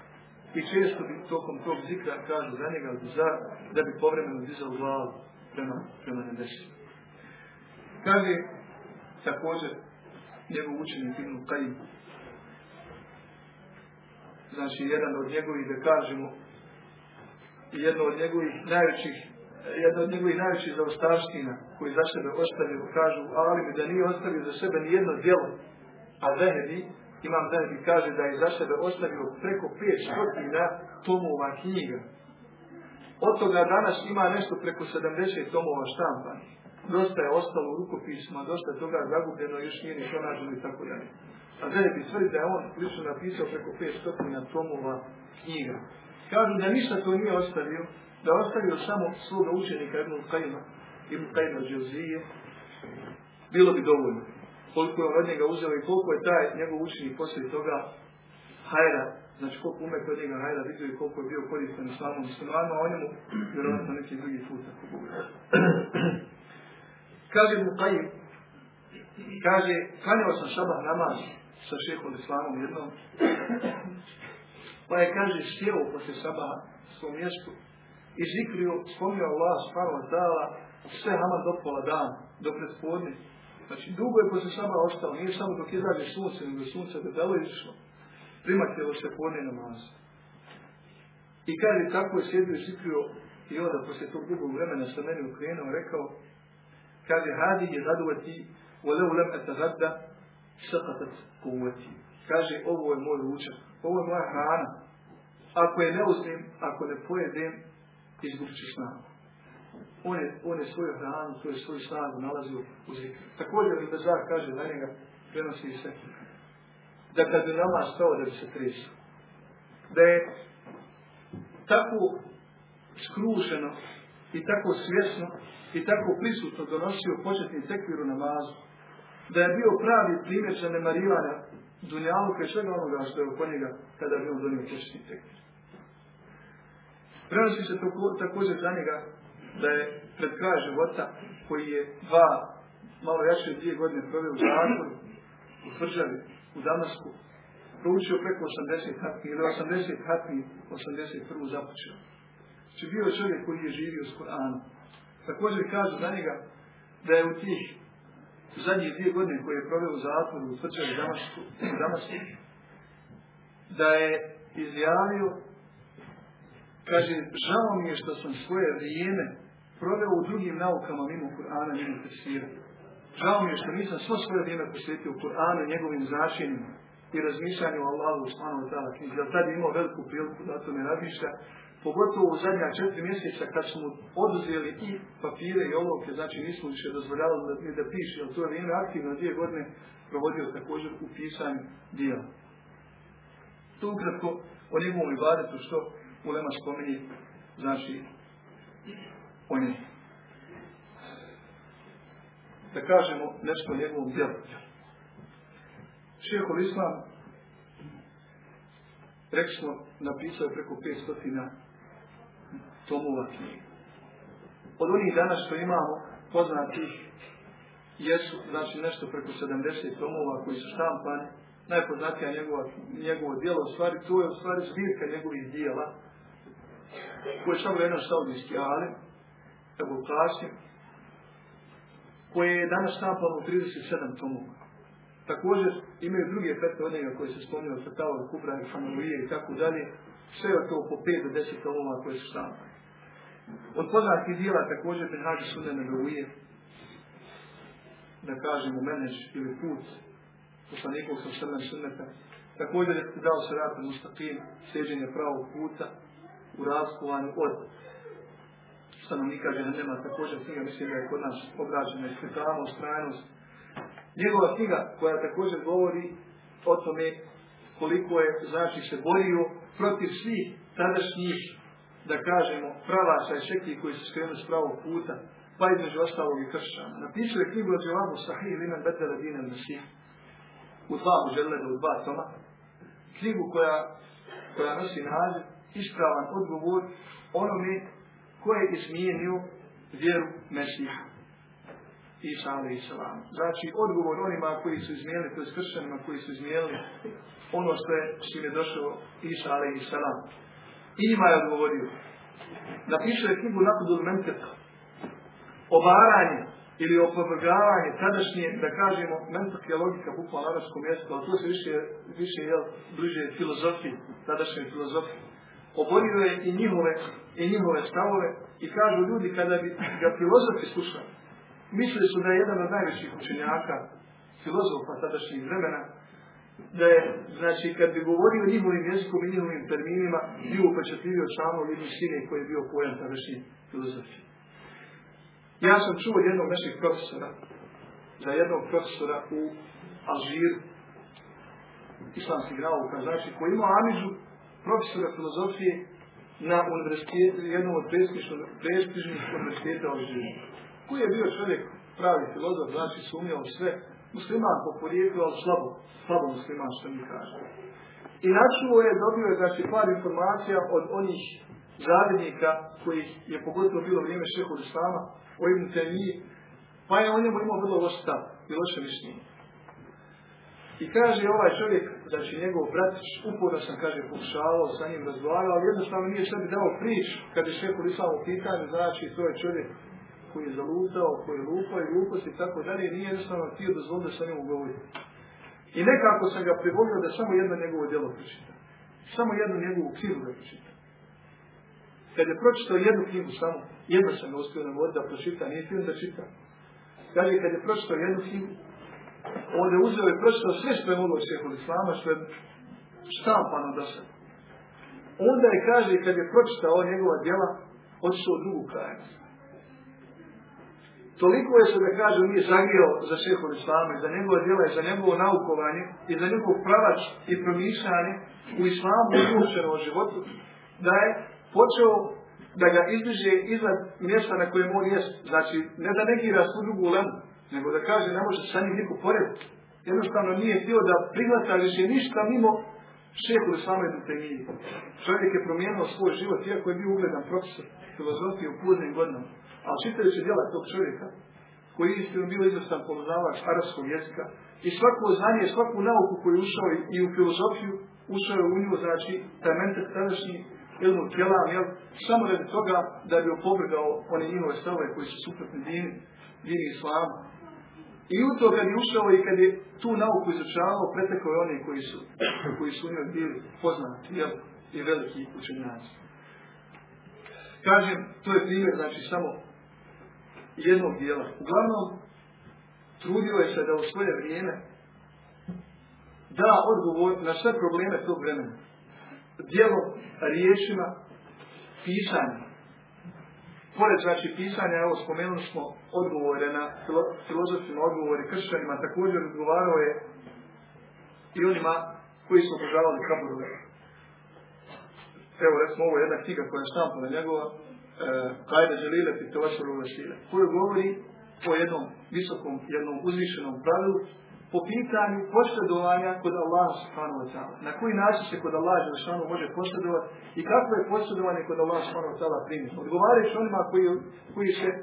[SPEAKER 1] I često bi tokom tog zikra kažu za njega za, da bi povremeno dizao glavu prema, prema nebesima. Kaže također njegov učenik Ibn Qajim znači jedan od njegovih, da kažemo, jedno od njegovih najvećih jedna od njegovih najvećih zaostavština koji za sebe ostavio, kažu ali da nije ostavio za sebe ni jedno djelo, a Zahebi, imam Zahebi kaže da je za sebe ostavio preko 500 tomova knjiga. Od toga danas ima nešto preko 70 tomova štampanih. Dosta je ostalo u rukopisma, dosta toga zagubljeno, još nije ni pronađeno i tako dalje. A Zahebi tvrdi da je on lično napisao preko 500 tomova knjiga. Kažu da ništa to nije ostavio, da ostavio samo svoga učenika Ibn Qajma, Ibn Qajma Džozije, bilo bi dovoljno. Koliko je od njega uzeo i koliko je taj njegov učenik poslije toga hajra, znači koliko umet od njega hajra vidio i koliko je bio koristan islamom muslimanima, a o njemu vjerovatno neki drugi put ako Kaže Ibn Qajim, kaže, klanjao sam šabah namaz sa šehom islamom jednom, pa je, kaže, sjeo posle sabaha svom mjestu i zikrio, spomnio Allah subhanahu wa ta'ala sve haman do pola dana, do predspodne. Znači, dugo je posle sabaha ostao, nije samo dok izađe sunce, nego sunce da delo izišlo. Primatilo se podne namaz. I kaže, tako je sjedio i zikrio i onda posle tog dugog vremena sa meni ukrenuo, rekao, kaže, hadi je zaduvati, ولو لم أتغدى سقطت قوتي kaže ovo je moj ručak, ovo je moja hrana. Ako je ne uzmem, ako ne pojedem, izgubit ću snagu. On je, on je svoju hranu, to je svoju snagu nalazio u zikru. Također Bezar kaže za njega, prenosi se, da kad bi nama stao da bi se tresio. Da je tako skrušeno i tako svjesno i tako prisutno donosio početni tekvir u namazu, da je bio pravi primjer zanemarivanja dunjaluka i svega onoga što je oko njega kada bi on donio početni tekvir. Prenosi se to, također za njega da je pred kraj života koji je dva, malo jače dvije godine proveo u zatvoru, u tvrđavi, u Damasku, proučio preko 80 hatmi ili 80 hatmi 81. započeo. Znači bio je čovjek koji je živio s Koranom. Također kažu za njega da je u tih zadnjih dvije godine koje je proveo u zatvoru u tvrđavi Damasku, Damasku, da je izjavio Kaže, žao mi je što sam svoje vrijeme proveo u drugim naukama mimo Kur'ana, mimo Tefsira. Žao mi je što nisam svo svoje vrijeme posvetio Kur'anu njegovim značenjima i razmišljanju o Allahu subhanahu wa ta'ala knjizi. Jer tad je imao veliku priliku da to ne razmišlja. Pogotovo u zadnja četiri mjeseca kad smo oduzeli i papire i olovke, znači nismo više dozvoljavali da, da piše, jer to je vrijeme aktivno dvije godine provodio također u pisanju dijela. To ukratko o njegovom ibadetu što Ulema spominje, znači, on je, da kažemo nešto o njegovom djelu. Šehol Islam, rekli smo, napisao preko 500 tomova knjiga. Od onih danas što imamo poznatih jesu, znači nešto preko 70 tomova koji su štampani, najpoznatija njegova, njegovo dijelo, u stvari, to je u stvari zbirka njegovih dijela, koji je samo jedan saudijski alim, Ebu Qasim, koji je danas u 37 tomova. Također imaju druge fetve od njega koje se spominjaju Fetava, Kubra i tako dalje. Sve je to po 5 do 10 tomova koje su štampane. Od poznatih dijela također Benhađi Sunne Nebevuje, da kažemo meneš ili put poslanikov sa srnem sunneta. Također dao se ratu mustaqim, sjeđenje pravog puta, u raskovanju od stanovnika Džehennema, također knjiga mislim da je kod nas obrađena ispričavamo stranost. Njegova knjiga koja također govori o tome koliko je znači se borio protiv svih tadašnjih da kažemo pravaca i šekli koji su skrenuli s pravog puta, pa između ostalog i kršćana. Napisao je knjigu o Dževabu Sahih Limen Betele Dine Mesih u dva muželeda, u dva toma. Knjigu koja, koja nosi naziv ispravan odgovor onome ko je izmijenio vjeru Mesija. Isa salam. Znači, odgovor onima koji su izmijenili, to je kršćanima koji su izmijenili ono što je s je došao Isa. I njima je odgovorio. Napišao je knjigu Nakudul Menteka. Obaranje ili opovrgavanje tadašnje, da kažemo, mentok je logika bukvalno na arabskom mjestu, ali to se više, više jel, bliže filozofiji, tadašnje filozofiji. Oborio je i njihove, i njihove stavove i kažu ljudi kada bi ga filozofi slušali, mislili su da je jedan od najvećih učenjaka, filozofa tadašnjih vremena, da je, znači, kad bi govorio njihovim jezikom i njihovim terminima, bio upečatljivio samo jednu sine koji je bio pojam tadašnji filozofije. Ja sam čuo jednog naših profesora, za jednog profesora u Alžiru, islamskih nauka, znači, koji imao Amižu, profesora filozofije na univerzitetu, jednom od prestižnih univerziteta u Alžiru. Koji je bio čovjek, pravi filozof, znači sumnjao sve, musliman po porijeklu, ali slabo, slabo musliman što mi kaže. I načuo je, dobio je znači par informacija od onih zarednika koji je pogotovo bilo vrijeme šehu Islama, o Ibn Temiji, pa je o njemu imao vrlo loš stav i loše mišljenje. I kaže ovaj čovjek, znači njegov bratić, uporno sam, kaže, pokušavao sa njim razgovarao, ali jednostavno nije sebi dao prič, kad je Islam u pitanju, znači to je čovjek koji je zalutao, koji je lupao i gluposti i tako dalje, nije jednostavno htio dozvoliti da sa njim govori. I nekako sam ga privolio da samo jedno njegovo djelo pročita. Samo jednu njegovu knjigu da pročita. Kad je pročitao jednu knjigu samo, jedno sam ga uspio navoditi da pročita, nije htio da čita. Kaže, kad je pročitao jednu knjigu, onda je uzeo sve što je moglo šehu Islama, što je štampano do sada. Onda je, kaže, kad je pročitao njegova djela, otišao u drugu krajnost. Toliko je se da kaže nije zagrio za šehol islama i za njegove djela i za njegovo naukovanje i za njegov pravač i promišljanje u islamu i životu, da je počeo da ga izdiže iznad mjesta na kojem on jest. Znači, ne da negira svu drugu lemu, nego da kaže ne može sa njim niko porediti. Jednostavno nije htio da priglata više ništa mimo šehu islama i Temiji. Čovjek je promijenio svoj život, iako je bio ugledan profesor filozofije u poznim godinama. Ali čitajući djela tog čovjeka, koji je istinu bio izvrstan poznavač arabskog jezika, i svako znanje, svaku nauku koju je ušao i u filozofiju, ušao je u nju, znači, taj mental tadašnji ilmu tijela, jel, samo radi toga da bi opovrgao one njihove stavove koji su suprotni dini, dini islamu. I u to kad je ušao i kad je tu nauku izučavao, pretekao je oni koji su, koji su njoj bili poznati, jel, i veliki učenjaci. Kažem, to je primjer, znači, samo jednog dijela. Uglavnom, trudio je se da u svoje vrijeme da odgovor na sve probleme tog vremena. Dijelo riječima pisanja. Pored znači pisanja, evo spomenuli smo odgovore na filozofima, odgovore kršćanima, također odgovarao je i onima koji su obožavali kaburove. Evo recimo ovo je jedna knjiga koja je štampana njegova, Kajda želile ti to vaše uvesile, koju govori o jednom visokom, jednom uzvišenom pravilu, po pitanju posredovanja kod Allah subhanahu wa ta'ala. Na koji način se kod Allah Želešanu može posredovati i kako je posredovanje kod Allah subhanahu wa ta'ala primjeno. Odgovarajući onima koji, koji se uh,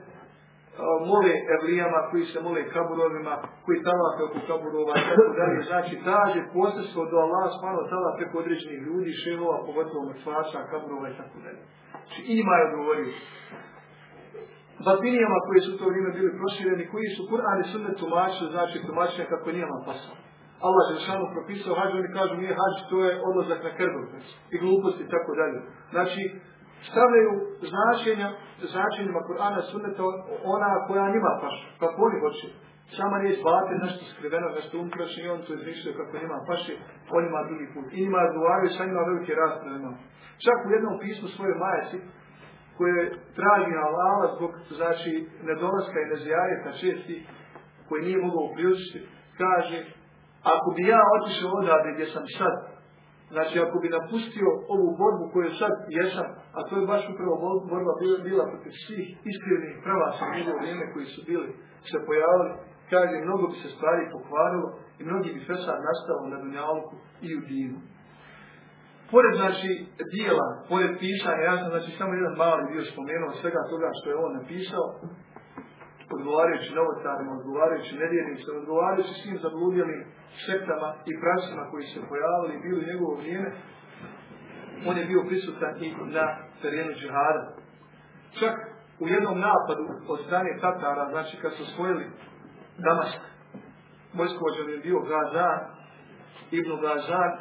[SPEAKER 1] mole evlijama, koji se mole kaburovima, koji tavafe oko kaburova i tako dalje. Znači, traže posredstvo do Allah subhanahu wa ta'ala preko određenih ljudi, šehova, pogotovo mrtvaša, kaburova i tako dalje. Znači, ima je odgovorio. Batinijama koji su to vrijeme bili prošireni, koji su Kur'an i sunnet tumačili, znači tumačenje kako nije vam pasao. Allah je šanu propisao hađ, oni kažu nije hađ, to je odlazak na krbovec i gluposti i tako dalje. Znači, stavljaju značenja, značenjima Kur'ana sunneta ona koja njima paša, kako oni hoće. Sama nije zbate nešto skriveno, nešto umkraši i on to izmišljaju kako njima paši, on ima drugi put. I njima odgovaraju, sa njima velike Čak u jednom pismu svoje majeci, koje traži Allah zbog znači nedolaska i nezijareta česti koji nije mogao priučiti, kaže ako bi ja otišao odavde gdje sam sad, znači ako bi napustio ovu borbu koju sad jesam, a to je baš upravo borba bila protiv svih iskrenih pravaca u vrijeme koji su bili se pojavili, kaže mnogo bi se stvari pokvarilo i mnogi bi fesad nastao na Dunjalku i u Dinu. Pored znači dijela, pored pisanja, ja sam znači samo jedan mali dio spomenuo svega toga što je on napisao, odgovarajući novotarima, odgovarajući nevjernicima, odgovarajući svim zabludjelim sektama i praksama koji se pojavili i bili u njegovo vrijeme, on je bio prisutan i na terenu džihada. Čak u jednom napadu od strane Tatara, znači kad su spojili Damask, vojskovođan je bio Gazan, Ibn Gazan,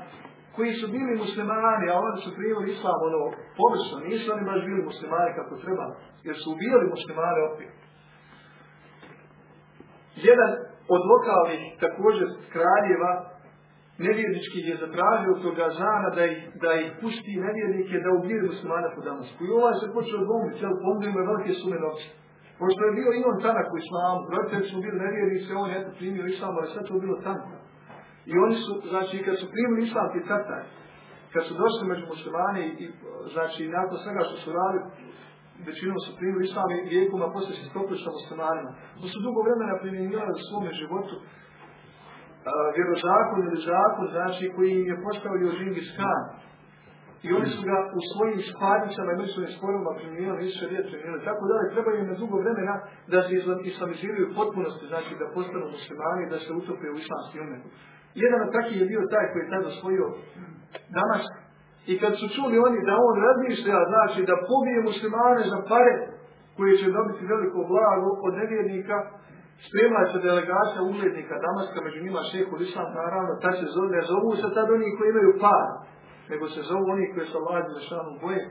[SPEAKER 1] koji su bili muslimani, a oni su primili islam ono površno, nisu oni baš bili muslimani kako treba, jer su ubijali muslimane opet. Jedan od lokalnih također kraljeva nevjerničkih je zatražio toga zana da ih, da ih pusti nevjernike da ubije muslimana po Damasku. I ovaj se počeo dvomiti, jel ponudio me velike sume novce. Pošto je bio i on tanak u islamu, roditelji su bili nevjernici, on je primio islam, ali sve to bilo tanko. I oni su, znači, kad su primili islam ti tataj, kad su došli među muslimani i, znači, nakon svega što su radili, većinom su primili islam i vijekom, a poslije se stopili sa muslimanima. To su dugo vremena primjenjivali u svome životu vjerozakon ili zakon, znači koji im je postavio Žingis Khan. I oni su ga u svojim spadnicama i međusobnim sporovima primjenjivali, nisu riječ primjenjivali. Tako da treba im na dugo vremena da se islamiziraju potpunosti, znači da postanu muslimani, da se utope u islamski umet. Jedan od takvih je bio taj koji je tada osvojio Damask, i kad su čuli oni da on razmišlja, znači da pobije muslimane za pare koji će dobiti veliko blago od nevjernika, spremla se delegacija uglednika Damaska, među njima šehu Islam, naravno, ta se zove, ne zovu se tad oni koji imaju par, nego se zovu oni koji su Allah Đelešanu boje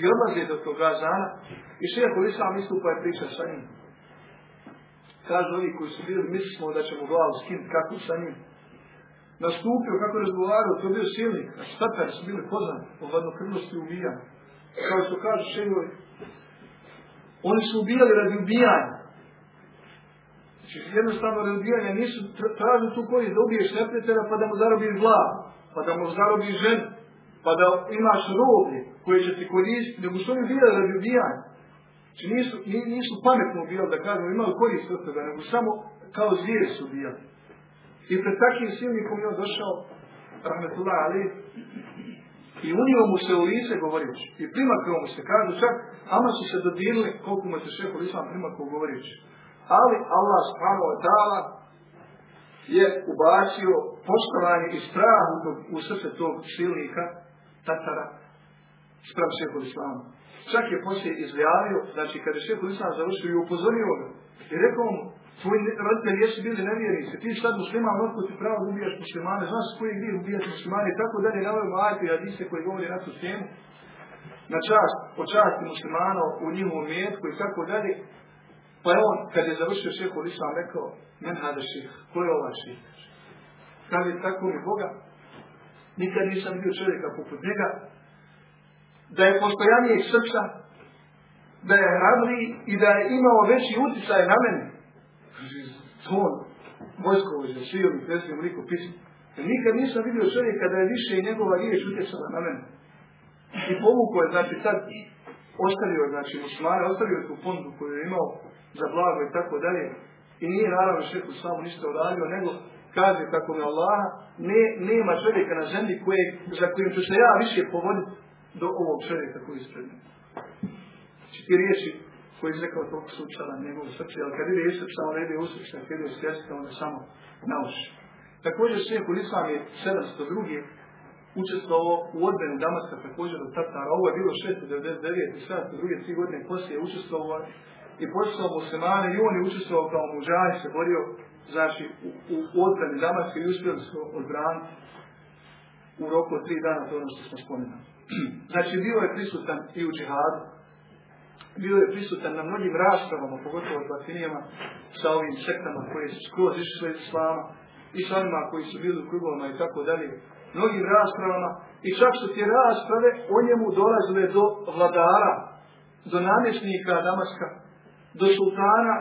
[SPEAKER 1] i odlaze do toga zana i šehu Islam istupa je priča sa njim. Kažu oni koji su bili, mislimo da ćemo glavu skinuti, kako sa njim nastupio, kako je razgovarao, to je bio silnik, a statari su bili poznati po hladnokrvnosti ubijanja. Kao što kažu šegovi, oni su ubijali radi ubijanja. Znači, jednostavno radi ubijanja nisu tražili tu korist da ubiješ neprijatelja pa da mu zarobiš glavu, pa da mu zarobiš ženu, pa da imaš roblje koje će ti koristiti, nego su oni ubijali radi ubijanja. Znači nisu, nisu pametno ubijali da kažemo imali korist od toga, nego samo kao zvijeri su ubijali. I pred takvim silnikom je on došao, rahmetullah ali, i unio mu se u lice govorići. I primakao mu se, kažu čak, ama su se dodirili koliko mu se šeho islam primakao govorići. Ali Allah subhanahu wa ta'ala je ubacio poštovanje i strah u, srce tog silnika, tatara, sprav šeho islama. Čak je poslije izjavio, znači kada je šeho islam završio i upozorio ga, i rekao mu, tvoji roditelji jesu bili nevjernici, ti sad musliman, otko ti pravo ubijaš muslimane, znaš koji je gdje ubijaš muslimane? I tako dalje, navaju majke i hadise koji govori na tu temu, na čast, o časti muslimana u njihovom mjetku i tako dalje, pa je on, kad je završio šeho Islam, rekao, men hada ših, ko je ovaj ših? Kaže, tako mi Boga, nikad nisam bio čovjeka poput njega, da je postojanijeg srca, da je hrabriji i da je imao veći utjecaj na mene, ton vojskovođa, silni, pesmi, liko pismo. Jer nikad nisam vidio čovjeka da je više i njegova riječ utjecala na mene. I povukao je, znači sad ostavio, znači muslimane, ostavio tu ponudu koju je imao za blago i tako dalje. I nije naravno šeku samo ništa uradio, nego kaže kako mi Allah, ne, nema čovjeka na zemlji koje, za kojim ću se ja više povoditi do ovog čovjeka koji ispred Znači ti riječi koji je izrekao toliko slučala njegov srce, ali kad ide Isuk samo ne ide usuk, kad ide u svjetska, onda samo na uši. Također šeho Islam je 702. učestvovao u odbrani Damaska također od Tatara. Ovo je bilo 699. i 702. tri godine poslije je učestvovao i počeo muslimane i on je učestvovao kao muđaj, se borio znači, u, u odbrani Damaska i uspjeli su odbraniti u roku od tri dana, to ono što smo spomenuli. Znači, bio je prisutan i u džihadu, bio je prisutan na mnogim raspravama, pogotovo od batinijama, sa ovim sektama koje su skroz išli iz islama i sa onima koji su bili u krugovima i tako dalje. Mnogim raspravama i čak su te rasprave o njemu dolazile do vladara do namjesnika Damaska, do sultana,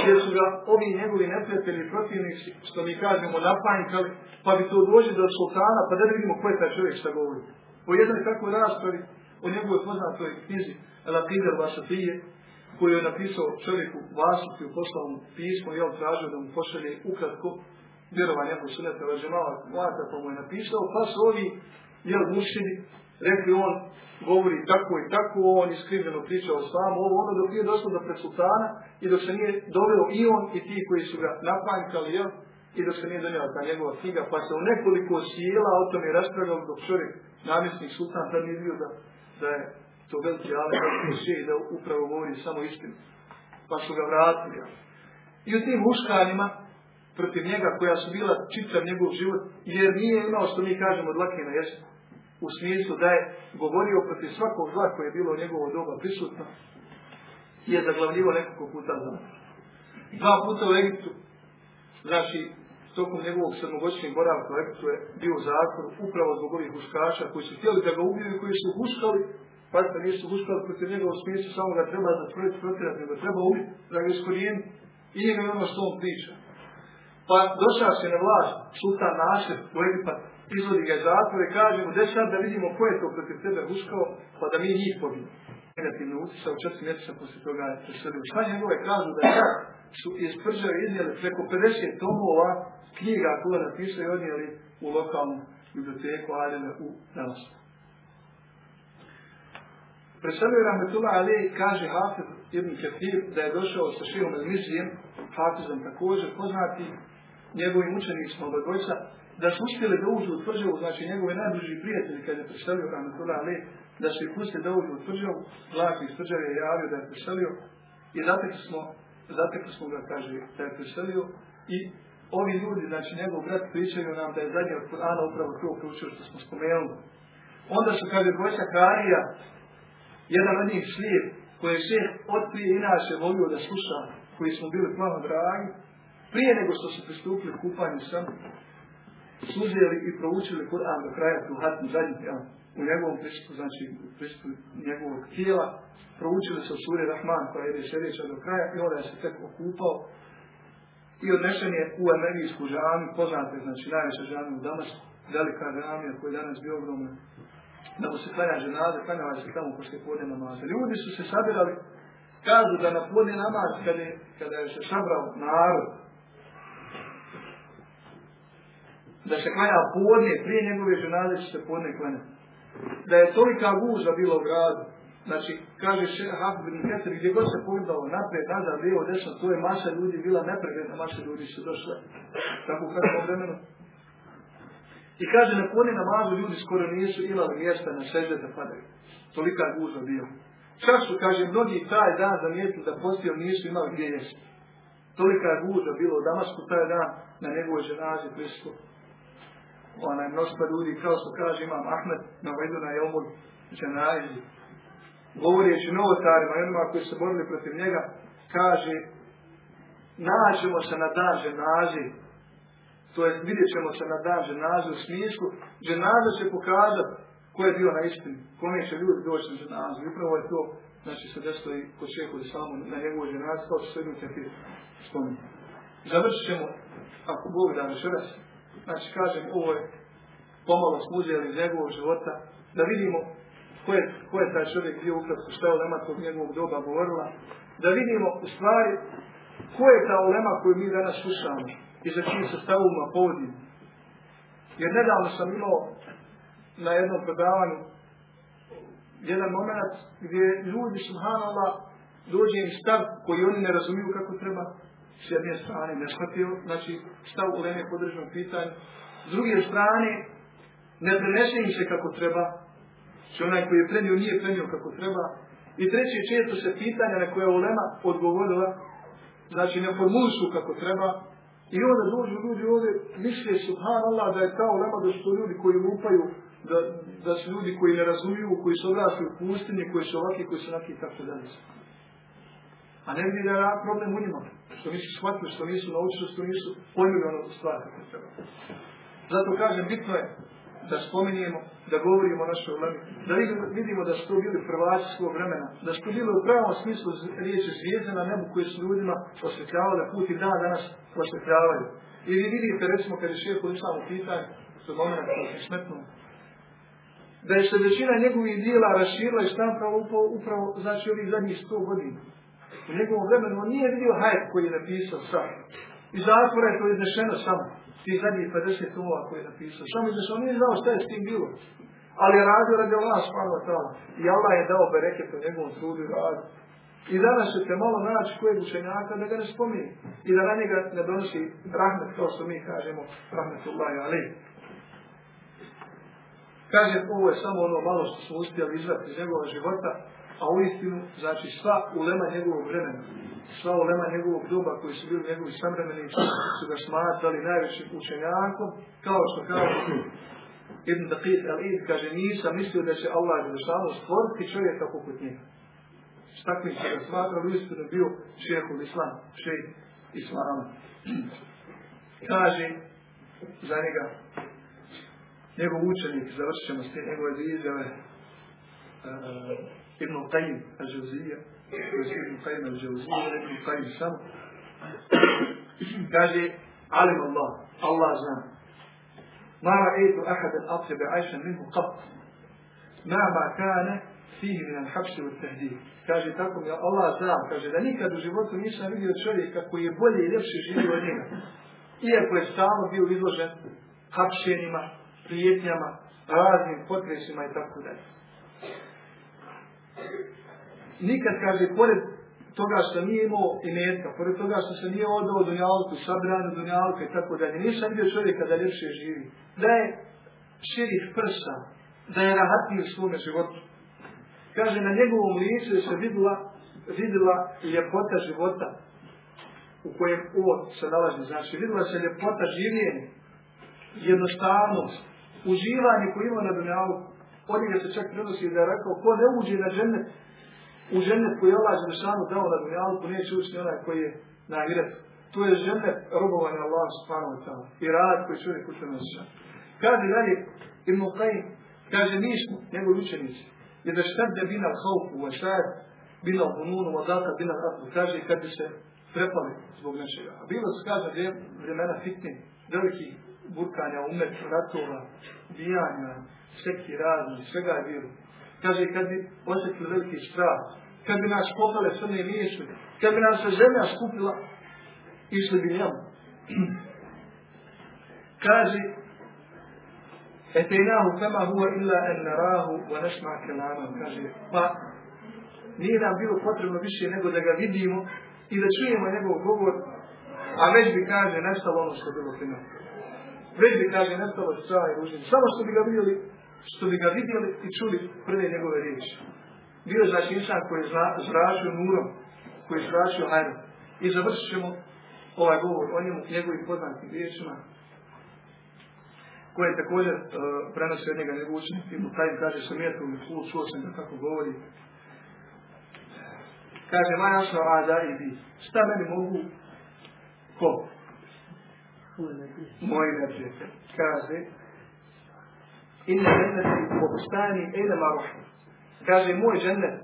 [SPEAKER 1] gdje su ga ovi njegovi neprijatelji protivnici, što mi kažemo, napanjkali, pa bi to dođe do sultana, pa da vidimo ko je taj čovjek šta govori. Po jednoj takvoj raspravi, o njegovoj poznatoj knjizi, Elapidar Vasatije, koju je napisao čovjeku Vasutiju, poslao mu pismo i on tražio da mu pošalje ukratko vjerovanje ako su neta važemala vlata, pa mu je napisao, pa su ovi, jel, mušini, rekli on govori tako i tako, on iskrivljeno pričao samo ovo, ono dok nije došlo do pred sultana i dok se nije doveo i on i ti koji su ga napanjkali, jel, i dok se nije donijela ta njegova knjiga, pa se u nekoliko sjela o tome raspravljao dok čovjek, namjesnik sultan, tad nije bio da, da je to veliki ali i da upravo govori samo istinu. Pa su ga vratili. I u tim muškanima, protiv njega, koja su bila čitav njegov život, jer nije imao što mi kažemo dlake na jesu. U smislu da je govorio protiv svakog zla koje je bilo u njegovo doba prisutno i je zaglavljivo nekoliko puta za Dva puta u Egiptu, znači tokom njegovog sedmogodišnjeg boravka u Egiptu je bio zatvoru upravo zbog ovih huškača koji su htjeli da ga ubiju i koji su huškali Pazite, nisu huškali protiv njega u smislu samo ga treba zatvoriti, protirati, nego treba ubiti, da ga iskorijeni. I nije ono što on priča. Pa došao se na vlast, sultan Nasir u Egipat, izvodi ga iz zatvora i kaže mu, sad da vidimo ko je to protiv tebe huškao, pa da mi njih pobijemo. Negativno u četiri mjeseca poslije toga je preselio. Šta njegove kažu da sad su iz prđave iznijeli preko 50 tomova knjiga koje napisao i odnijeli u lokalnu biblioteku Adene u Nelsku. Preselio Rahmetullah Ali kaže Hafiz ibn Kathir da je došao sa Šijom Elmizijem, Hafizom također poznati, njegovim učenicima obadvojca, da su uspjeli da uđu u tvrđavu, znači njegovi najbliži prijatelji kad je preselio Rahmetullah Ali, da su ih pustili da uđu u tvrđavu, vlak iz tvrđave je javio da je preselio i zatekli smo, zatekli smo ga, kaže, da je preselio i ovi ljudi, znači njegov brat pričaju nam da je zadnji od Kur'ana upravo to proučio što smo spomenuli. Onda su, kaže, dvojca Karija, jedan od njih slijep, koji je šeh otprije inače volio da sluša, koji smo bili plano dragi, prije nego što su pristupili kupanju sam, suzeli i proučili Kur'an do kraja tu hatnu zadnji, u njegovom prisutu, znači prisutu njegovog tijela, proučili su suri Rahman koja je sljedeća do kraja i onda se tek okupao i odnešen je u Emerijsku žanu, poznate, znači najveća žanu u Damasku, velika žamija koja je danas bio ogromna da mu se klanja ženaze, klanjava se tamo poslije podne namaza. Ljudi su se sabirali, kažu da na podne namaz, kada je, kada je se sabrao narod, da se klanja podne, prije njegove ženaze će se podne klanjati. Da je tolika guža bila u gradu, znači, kaže še Hafid ibn Keter, gdje god se pogledao naprijed, nazad, lijevo, desno, to je masa ljudi bila nepregledna, masa ljudi su došle. Tako u kratkom vremenu. I kaže, na poni namazu ljudi skoro nisu imali mjesta na sežde da padaju. Tolika je gužva bio. Čak su, kaže, mnogi taj dan zamijetili da postio nisu imali gdje jesti. Tolika je gužva bilo u Damasku taj dan na njegovoj ženazi pristup. Ona mnoštva ljudi, kao što kaže imam Ahmed, na vedu na Jomul ženazi. Govorijeći novotarima i onima koji se borili protiv njega, kaže, nađemo se na dan ženazi to je vidjet ćemo se na dan ženaze u smislu, ženaza će pokazati ko je bio na istini, kome će ljudi doći na ženazu. Upravo je to, znači se desilo i kod samo na njegovoj ženazi, kao što se jednu ćete spomenuti. Završit ćemo, ako Bog da znači kažem, ovo je pomalo smo uzeli iz njegovog života, da vidimo ko je, ko je taj čovjek bio ukratko, šta je ulema tog njegovog doba govorila, da vidimo u stvari ko je ta ulema koju mi danas slušamo i za čim se povodim. Jer nedavno sam imao na jednom predavanju jedan moment gdje ljudi, subhanallah, dođe im stav koji oni ne razumiju kako treba, s jedne strane ne shvatio, znači stav u lene podržnom pitanju, s druge strane ne prenese im se kako treba, znači onaj koji je prenio nije prenio kako treba, i treće često se pitanja na koje je Ulema odgovorila, znači ne formulišu kako treba, i onda dođu ljudi ovdje, misle subhanallah da je kao ulema da su ljudi koji lupaju, da, da su ljudi koji ne razumiju, koji su odrasli u pustinji, koji su ovakvi, koji su onakvi i tako dalje. A ne vidi da je problem u njima, što nisu shvatili, što nisu naučili, što nisu pojmili ono stvar. Zato kažem, bitno je da spominjemo, da govorimo o našoj ulemi, da vidimo da su to bili prvaci svog vremena, da su to bili u pravom smislu riječi zvijezde na nebu koje su ljudima osvjetljavali put i dan danas osvjetljavaju. I vi vidite, recimo, kad je šeho Islam u pitanju, to je moment koji se smetnuo, da je se većina njegovih dijela raširila i štampala upravo, upravo znači ovih zadnjih sto godina. U njegovom vremenu on nije vidio hajt koji je napisao sam. I zatvora je to iznešeno samo. Ti zadnjih 50 tomova koji je napisao. Samo iznešeno, on nije znao šta je s tim bilo. Ali je radio radi Allah spano tamo. I Allah je dao bereket u njegovom trudu i radu. I danas ćete malo naći kojeg učenjaka da ga ne spominje. I da na njega ne donosi rahmet, kao što mi kažemo, rahmetullahi alaih. Kaže, ovo je samo ono malo što smo uspjeli izvati iz njegova života, a u istinu, znači sva ulema njegovog vremena, sva ulema njegovog doba koji su bili njegovi samremenici, su ga smatrali najvećim učenjakom, kao što kaže Ibn Daqid al-Id, kaže, nisam mislio da će Allah Đelešanu stvoriti čovjeka poput njega. S takvim se ga smatrali, u istinu bio šehol Islam, šejh Islama. Kaže za njega, njegov učenik, završit ćemo s te njegove izjave, uh, Al-Jawziyya, to je Ibn Qayyim al-Jawziyya, Ibn Qayyim sam, kaže, alim Allah, Allah zna, ما رأيت أحدا أطيب عيشا منه قط مهما كان فيه من الحبس والتهديد kaže tako mi Allah zna, kaže da nikad u životu nisam vidio čovjeka koji je bolje i ljepše živio od njega. Iako je stalno bio izložen hapšenima, prijetnjama, raznim potresima i tako dalje. Nikad, kaže, pored toga što nije imao imetka, pored toga što se nije odao dunjalku, sabranu dunjalku i tako dalje, nisam vidio čovjeka da ljepše živi. Da je širih prsa, da je rahatniji u svome životu. Kaže, na njegovom licu je se vidjela, vidjela ljepota života u kojem ovo se nalazi. Znači, vidjela se ljepota življenja, jednostavnost, uživanje koje ima na dunjalu. Od njega se čak prenosi da je rekao, ko ne uđe na džennet, u džennet koji je Allah Želešanu dao na dunjalu, neće ući onaj koji je na. To je džennet robovanja Allah subhanahu wa ta'ala i rad koji čovjek u tome osjeća. Kaže dalje, Ibn Qayyim, kaže, mi smo, njegovi učenici, je da šta da bina haupu, a šta je bila u bununu, a data bina ratnu, kaže, kad bi se prepali zbog nečega. A bilo se kaže vremena fitne, veliki burkanja, umet, ratova, bijanja, sveki razni, svega je bilo. Kaže, kad bi osjetili veliki strah, kad bi nas popale crne misli, kad bi nas se zemlja skupila, išli bi njemu. kaže, Etejnahu kama huwa illa en narahu wa nesma kelamam. Kaže, pa nije nam bilo potrebno više nego da ga vidimo i da čujemo njegov govor, a već bi, kaže, nestalo ono što je bilo fino. Već bi, kaže, nestalo strah i ružin. Samo što bi ga vidjeli, što bi ga vidjeli i čuli prve njegove riječi. Bio je znači insan koji je zračio nurom, koji je zračio hajrom. I završit ćemo ovaj govor o njemu, njegovim poznatim riječima, koje je također uh, prenosi od njega njegov učenik, Ibn kaže, sam je tu mi čuo, sam da kako govori. Kaže, ma našao ada i vi. Šta meni mogu? Ko? Moji neprijatelji. Kaže, inne jenneti u obustani ene maruhu. Kaže, moj džennet